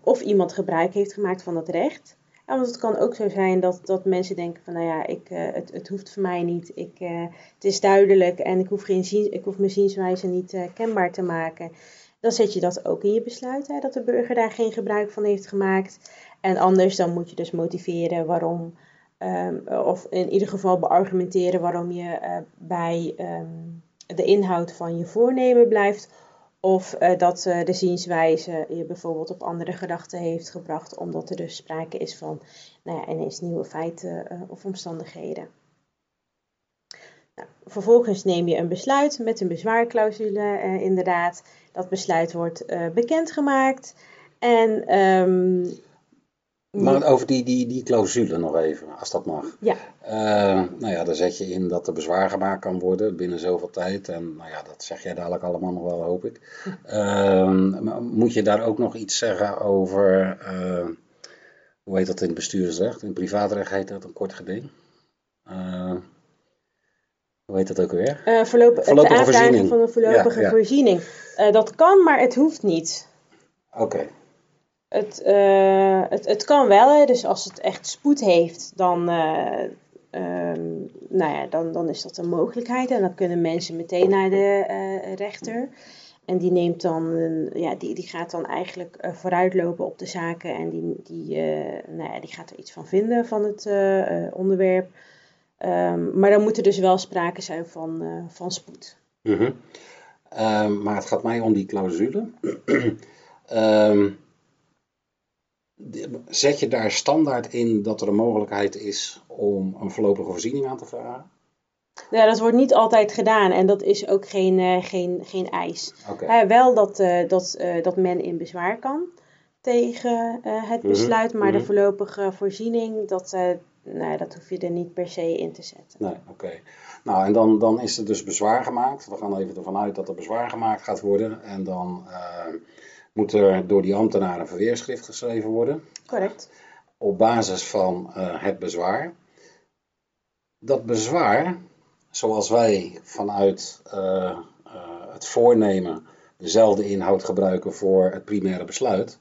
of iemand gebruik heeft gemaakt van dat recht. Ja, want het kan ook zo zijn dat, dat mensen denken van, nou ja, ik, het, het hoeft voor mij niet. Ik, het is duidelijk en ik hoef, geen ziens, ik hoef mijn zienswijze niet kenbaar te maken dan zet je dat ook in je besluit, hè, dat de burger daar geen gebruik van heeft gemaakt. En anders dan moet je dus motiveren waarom, um, of in ieder geval beargumenteren waarom je bij um, de inhoud van je voornemen blijft. Of uh, dat uh, de zienswijze je bijvoorbeeld op andere gedachten heeft gebracht, omdat er dus sprake is van nou ja, ineens nieuwe feiten of omstandigheden. Nou, vervolgens neem je een besluit met een bezwaarclausule, inderdaad. Dat besluit wordt bekendgemaakt. En, um, maar over die, die, die clausule nog even, als dat mag. Ja. Uh, nou ja, daar zet je in dat er bezwaar gemaakt kan worden binnen zoveel tijd. En nou ja, dat zeg jij dadelijk allemaal nog wel, hoop ik. *laughs* Uh, moet je daar ook nog iets zeggen over, uh, hoe heet dat in het bestuursrecht? In het privaatrecht heet dat een kort geding. Hoe heet dat ook weer? Voorlopig, voorlopige voorziening. van een voorlopige ja, ja. voorziening. Dat kan, maar het hoeft niet. Oké. Okay. Het, uh, het, het kan wel, hè. dus als het echt spoed heeft, dan, um, nou ja, dan, dan is dat een mogelijkheid. En dan kunnen mensen meteen naar de rechter. En die neemt dan, ja, die, die gaat dan eigenlijk vooruitlopen op de zaken en die, die, nou ja, die gaat er iets van vinden van het onderwerp. Um, maar dan moet er dus wel sprake zijn van, van spoed. -hmm. um, maar het gaat mij om die clausule. um, *clears throat* zet je daar standaard in dat er een mogelijkheid is om een voorlopige voorziening aan te vragen? Ja, dat wordt niet altijd gedaan en dat is ook geen, uh, geen, geen eis. Okay. Uh, wel dat, uh, dat, dat men in bezwaar kan tegen het mhm. besluit, maar de mhm. voorlopige voorziening, dat, nee, dat hoef je er niet per se in te zetten. Nee, oké. Nou, en dan, dan is er dus bezwaar gemaakt. We gaan even ervan uit dat er bezwaar gemaakt gaat worden. En dan moet er door die ambtenaar een verweerschrift geschreven worden. Correct. Op basis van uh, het bezwaar. Dat bezwaar, zoals wij vanuit uh, het voornemen dezelfde inhoud gebruiken voor het primaire besluit,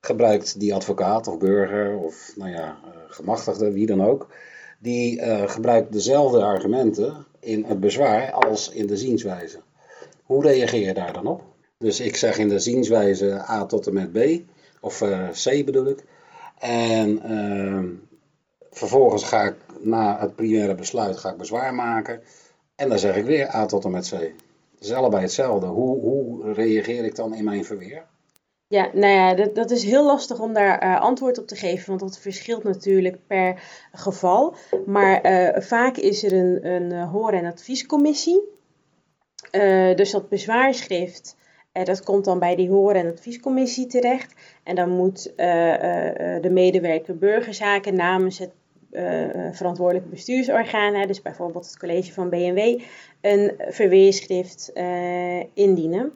gebruikt die advocaat of burger of nou ja, gemachtigde, wie dan ook, die gebruikt dezelfde argumenten in het bezwaar als in de zienswijze. Hoe reageer je daar dan op? Dus ik zeg in de zienswijze A tot en met B, of uh, C bedoel ik. En ehm, vervolgens ga ik na het primaire besluit ga ik bezwaar maken. En dan zeg ik weer A tot en met C. Het is allebei hetzelfde. Hoe, hoe reageer ik dan in mijn verweer? Ja, nou ja, dat, dat is heel lastig om daar uh, antwoord op te geven, want dat verschilt natuurlijk per geval. Maar uh, vaak is er een, een hoor- en adviescommissie. dus dat bezwaarschrift, dat komt dan bij die hoor- en adviescommissie terecht. En dan moet de medewerker burgerzaken namens het verantwoordelijke bestuursorgaan, dus bijvoorbeeld het college van BMW, een verweerschrift indienen.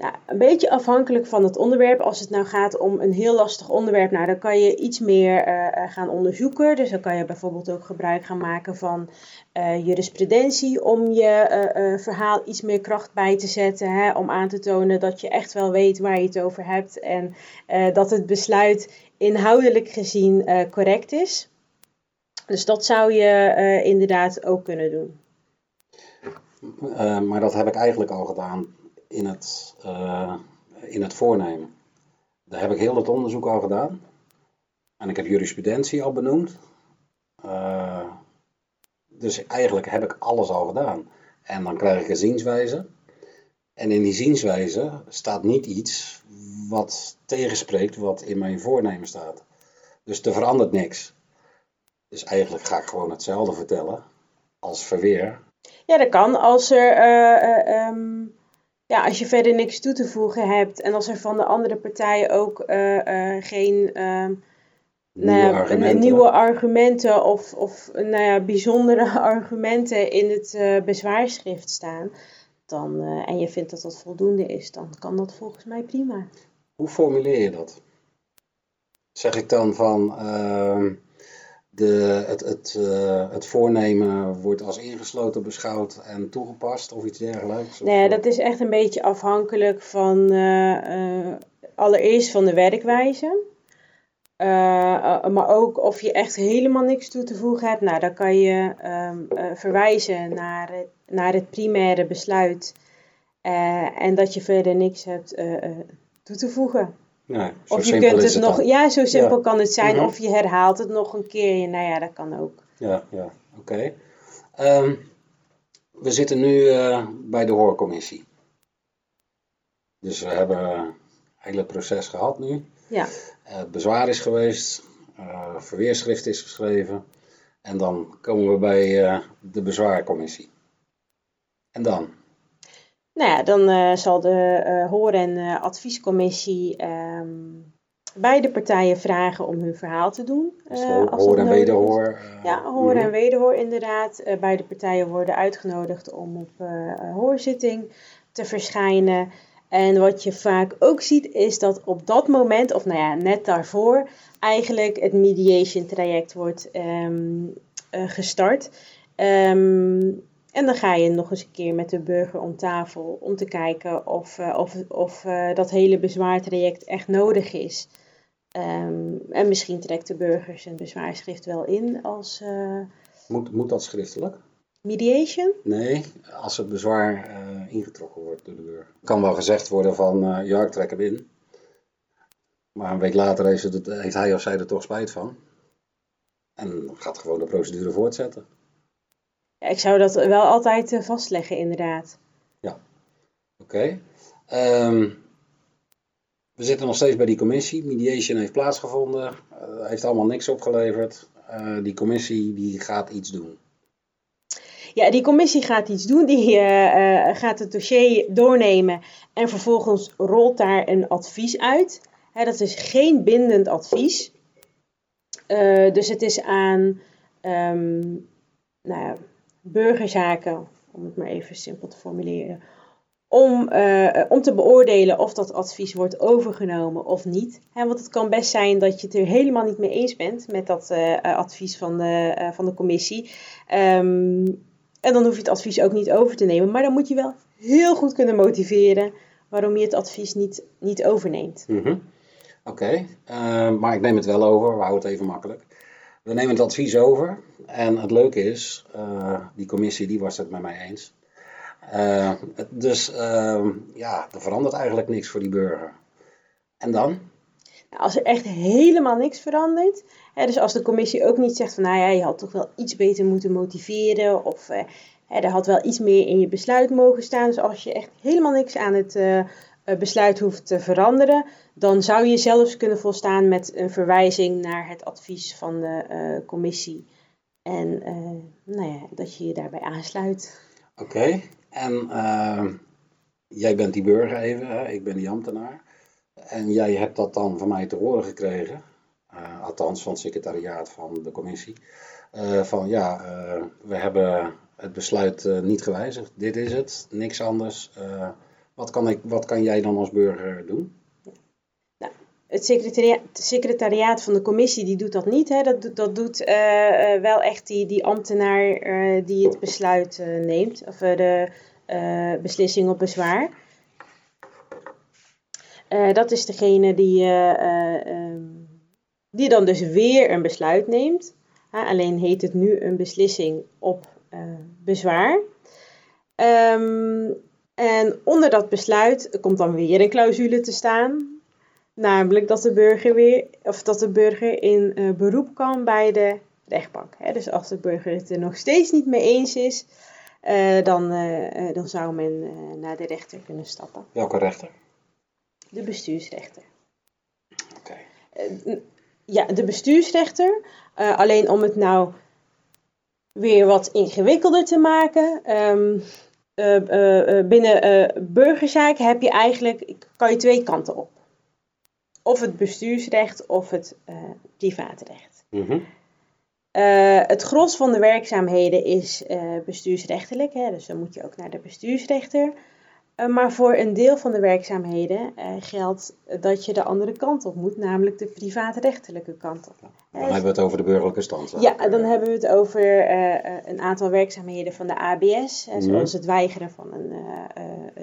Nou, een beetje afhankelijk van het onderwerp. Als het nou gaat om een heel lastig onderwerp, nou, dan kan je iets meer uh, gaan onderzoeken. Dus dan kan je bijvoorbeeld ook gebruik gaan maken van uh, jurisprudentie om je verhaal iets meer kracht bij te zetten. Hè, om aan te tonen dat je echt wel weet waar je het over hebt en dat het besluit inhoudelijk gezien correct is. Dus dat zou je inderdaad ook kunnen doen. maar dat heb ik eigenlijk al gedaan in het, eh, in het voornemen. Daar heb ik heel dat onderzoek al gedaan. En ik heb jurisprudentie al benoemd. Uh, dus eigenlijk heb ik alles al gedaan. En dan krijg ik een zienswijze. En in die zienswijze staat niet iets wat tegenspreekt wat in mijn voornemen staat. Dus er verandert niks. Dus eigenlijk ga ik gewoon hetzelfde vertellen als verweer. Ja, dat kan. Als, er, uh, uh, ja, als je verder niks toe te voegen hebt en als er van de andere partijen ook uh, geen ehm, Nieuwe nou argumenten. nieuwe argumenten of, of nou ja, bijzondere *laughs* argumenten in het uh, bezwaarschrift staan, dan, en je vindt dat dat voldoende is, dan kan dat volgens mij prima. Hoe formuleer je dat? Zeg ik dan van uh, de, het, het, uh, het voornemen wordt als ingesloten beschouwd en toegepast of iets dergelijks? Nee, dat is echt een beetje afhankelijk van uh, allereerst van de werkwijze. Uh, maar ook of je echt helemaal niks toe te voegen hebt. Nou, dan kan je um, uh, verwijzen naar, naar het primaire besluit. en dat je verder niks hebt toe te voegen. Nee, zo of je kunt het het nog, dan. ja, zo simpel Ja. kan het zijn. Mhm. Of je herhaalt het nog een keer. Nou ja, dat kan ook. Ja, ja, oké. Ehm, we zitten nu eh, bij de hoorcommissie. Dus we hebben het hele proces gehad nu. Ja. Eh, bezwaar is geweest, eh, verweerschrift is geschreven. En dan komen we bij de bezwaarcommissie. En dan? Nou ja, dan eh, zal de eh, hoor- en eh, adviescommissie ehm, beide partijen vragen om hun verhaal te doen. Dus hoor, als hoor dat en wederhoor. Ja, hoor mhm. en wederhoor inderdaad. Beide partijen worden uitgenodigd om op hoorzitting te verschijnen. En wat je vaak ook ziet is dat op dat moment, of nou ja, net daarvoor, eigenlijk het mediation traject wordt ehm, eh, gestart. Ehm, en dan ga je nog eens een keer met de burger om tafel om te kijken of, eh, of, of eh, dat hele bezwaartraject echt nodig is. Ehm, en misschien trekt de burger zijn bezwaarschrift wel in als eh, Moet, moet dat schriftelijk? mediation. Nee, als het bezwaar ingetrokken wordt door de burger. kan wel gezegd worden van, ja, ik trek hem in. Maar een week later heeft, het, heeft hij of zij er toch spijt van. En gaat gewoon de procedure voortzetten. Ja, ik zou dat wel altijd eh, vastleggen, inderdaad. Oké. Ehm, we zitten nog steeds bij die commissie. Mediation heeft plaatsgevonden. Eh, heeft allemaal niks opgeleverd. Eh, die commissie die gaat iets doen. Ja, die commissie gaat iets doen. Die gaat het dossier doornemen en vervolgens rolt daar een advies uit. Hè, dat is geen bindend advies. Dus het is aan ehm, nou ja, burgerzaken, om het maar even simpel te formuleren, om, eh, om te beoordelen of dat advies wordt overgenomen of niet. Hè, want het kan best zijn dat je het er helemaal niet mee eens bent met dat eh, eh, advies van de, eh, van de commissie. Ehm, en dan hoef je het advies ook niet over te nemen. Maar dan moet je wel heel goed kunnen motiveren waarom je het advies niet, niet overneemt. Mhm. Oké, eh, maar ik neem het wel over. We houden het even makkelijk. We nemen het advies over. En het leuke is, eh, die commissie die was het met mij eens. Eh, dus eh, ja, er verandert eigenlijk niks voor die burger. En dan? Nou, als er echt helemaal niks verandert, hè, dus als de commissie ook niet zegt van nou ja, je had toch wel iets beter moeten motiveren of eh, hè, er had wel iets meer in je besluit mogen staan. Dus als je echt helemaal niks aan het besluit hoeft te veranderen, dan zou je zelfs kunnen volstaan met een verwijzing naar het advies van de eh, commissie. En eh, nou ja, dat je je daarbij aansluit. Oké, en eh, jij bent die burger even, ik ben die ambtenaar. En jij hebt dat dan van mij te horen gekregen, eh, althans van het secretariaat van de commissie. eh, van ja, eh, we hebben het besluit eh, niet gewijzigd, dit is het, niks anders. Wat, kan ik, wat kan jij dan als burger doen? Het secretariaat, secretariaat van de commissie die doet dat niet. Hè. Dat, dat doet eh, eh, wel echt die, die ambtenaar eh, die het besluit neemt. Of de beslissing op bezwaar. Dat is degene die, eh, eh, ehm, die dan dus weer een besluit neemt. Alleen heet het nu een beslissing op bezwaar. Ehm, En onder dat besluit komt dan weer een clausule te staan. Namelijk dat de burger, weer, of dat de burger in eh, beroep kan bij de rechtbank. Hè. Dus als de burger het er nog steeds niet mee eens is, eh, dan, eh, dan zou men naar de rechter kunnen stappen. Welke rechter? De bestuursrechter. Oké. Ja, de bestuursrechter. Alleen om het nou weer wat ingewikkelder te maken. ehm, eh, eh, eh, binnen eh, burgerzaken heb je eigenlijk, kan je twee kanten op. Of het bestuursrecht of het eh, privaatrecht. Mhm. Eh, het gros van de werkzaamheden is eh, bestuursrechtelijk, hè, dus dan moet je ook naar de bestuursrechter. Eh, maar voor een deel van de werkzaamheden eh, geldt dat je de andere kant op moet, namelijk de privaatrechtelijke kant op. Dan hebben we het over de burgerlijke stand. ja, dan hebben we het over eh, een aantal werkzaamheden van de ABS, Mhm. zoals het weigeren, van een,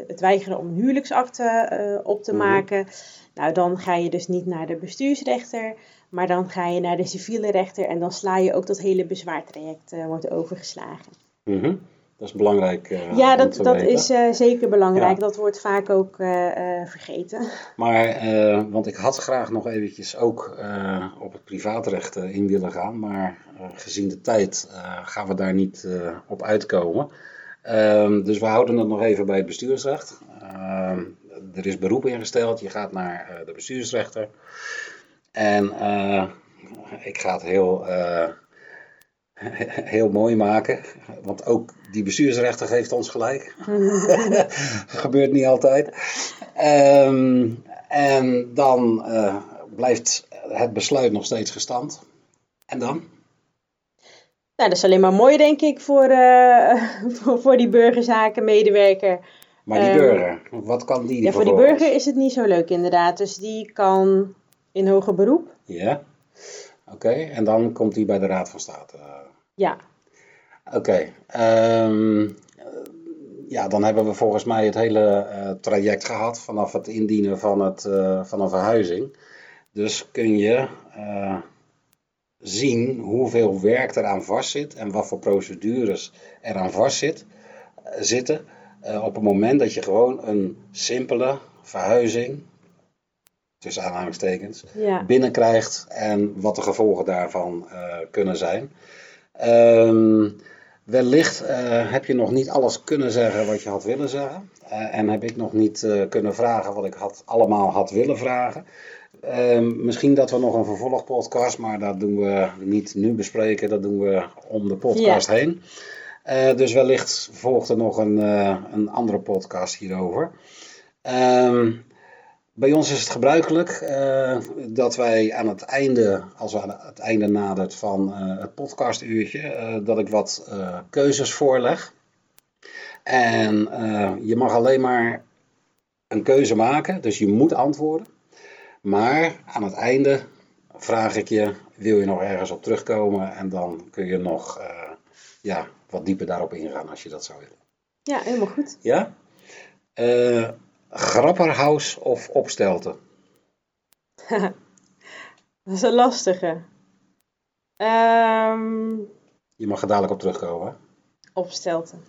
het weigeren om een huwelijksakte op te Mhm. maken. Nou, dan ga je dus niet naar de bestuursrechter, maar dan ga je naar de civiele rechter en dan sla je ook dat hele bezwaartraject wordt overgeslagen. Mhm. Dat is belangrijk. eh, ja, dat, dat weten. is eh, zeker belangrijk. Ja. Dat wordt vaak ook eh, vergeten. *laughs* Maar, want ik had graag nog eventjes ook op het privaatrecht in willen gaan, maar gezien de tijd gaan we daar niet op uitkomen. Ehm, dus we houden het nog even bij het bestuursrecht. Ehm, er is beroep ingesteld, je gaat naar de bestuursrechter. En ik ga het heel, *laughs* heel mooi maken, want ook die bestuursrechter geeft ons gelijk. *laughs* gebeurt niet altijd. Ehm, en dan eh, blijft het besluit nog steeds gestand. En dan? Nou, dat is alleen maar mooi, denk ik, voor, eh, *laughs* voor, voor die burgerzakenmedewerker. Maar die Ehm, burger, wat kan die Ja, voor die burger is het niet zo leuk, inderdaad. Dus die kan in hoger beroep. Ja, oké. En dan komt hij bij de Raad van State. Ja, Oké. ehm, ja, dan hebben we volgens mij het hele eh, traject gehad vanaf het indienen van, het, eh, van een verhuizing. Dus kun je eh, zien hoeveel werk eraan vastzit en wat voor procedures eraan vastzit, zitten. op het moment dat je gewoon een simpele verhuizing, tussen aanhalingstekens, ja. binnenkrijgt en wat de gevolgen daarvan eh, kunnen zijn. Ehm, wellicht eh, heb je nog niet alles kunnen zeggen wat je had willen zeggen. Eh, en heb ik nog niet kunnen vragen wat ik had, allemaal had willen vragen. Ehm, misschien dat we nog een vervolgpodcast, maar dat doen we niet nu bespreken. Dat doen we om de podcast heen. Dus wellicht volgt er nog een, een andere podcast hierover. Ehm, bij ons is het gebruikelijk eh, dat wij aan het einde, als we aan het einde nadert van eh, het podcastuurtje, eh, dat ik wat keuzes voorleg. En je mag alleen maar een keuze maken, dus je moet antwoorden. Maar aan het einde vraag ik je, wil je nog ergens op terugkomen? En dan kun je nog ja, wat dieper daarop ingaan als je dat zou willen. ja, helemaal goed. Ja? Grapperhaus of opstelten? *laughs* Dat is een lastige. Ehm Je mag er dadelijk op terugkomen. hè? opstelten.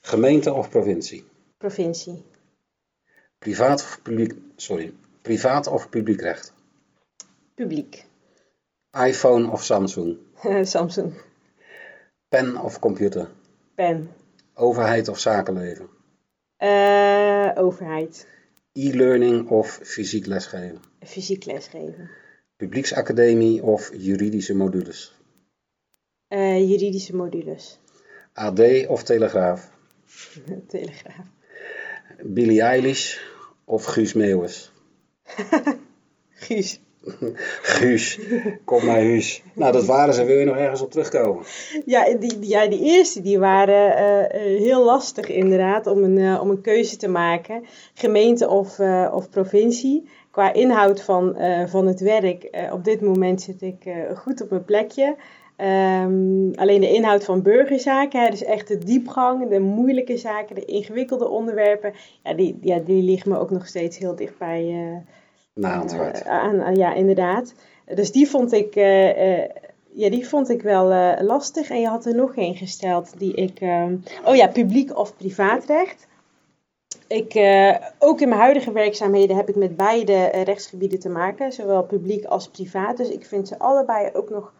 Gemeente of provincie? Provincie. Privaat of publiek? Sorry. Privaat of publiek recht? Publiek. iPhone of Samsung? *laughs* Samsung. Pen of computer? Pen. Overheid of zakenleven? Eh, overheid. E-learning of fysiek lesgeven? Fysiek lesgeven. Publieksacademie of juridische modules? Eh, juridische modules. AD of Telegraaf? *laughs* Telegraaf. Billie Eilish of Guus Meeuwis? *laughs* Guus. *laughs* Guus, kom naar huis. Nou, dat waren ze. Wil je nog ergens op terugkomen? Ja, die, ja, die eerste die waren eh, eh, heel lastig inderdaad om een, eh, om een keuze te maken. Gemeente of, of provincie. Qua inhoud van, van het werk, op dit moment zit ik goed op mijn plekje. Ehm, alleen de inhoud van burgerzaken, hè, dus echt de diepgang, de moeilijke zaken, de ingewikkelde onderwerpen, ja, die, ja, die liggen me ook nog steeds heel dichtbij Na aan het hart. eh, aan, aan- ja, inderdaad. Dus die vond ik, eh, eh, ja, die vond ik wel eh, lastig. En je had er nog één gesteld die ik... oh ja, publiek of privaatrecht. ik, uh, ook in mijn huidige werkzaamheden heb ik met beide rechtsgebieden te maken, zowel publiek als privaat. Dus ik vind ze allebei ook nog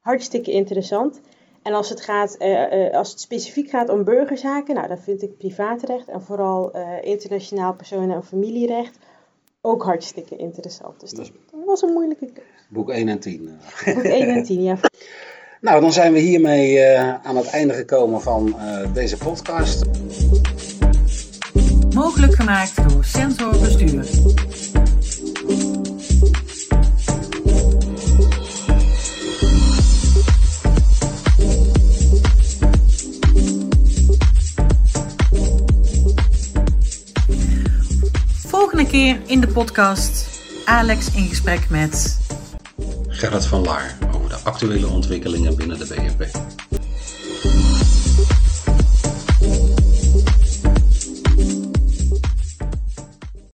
hartstikke interessant. En als het, gaat, uh, als het specifiek gaat om burgerzaken, nou, dan vind ik privaatrecht en vooral internationaal personen- en familierecht ook hartstikke interessant. Dus dat, dat was een moeilijke keuze. Boek 1 en 10. Boek 1 en 10, ja. *laughs* Nou, dan zijn we hiermee aan het einde gekomen van deze podcast. Mogelijk gemaakt door Sensor Bestuur. Volgende in de podcast Alex in gesprek met Gerrit van Laar over de actuele ontwikkelingen binnen de BNP.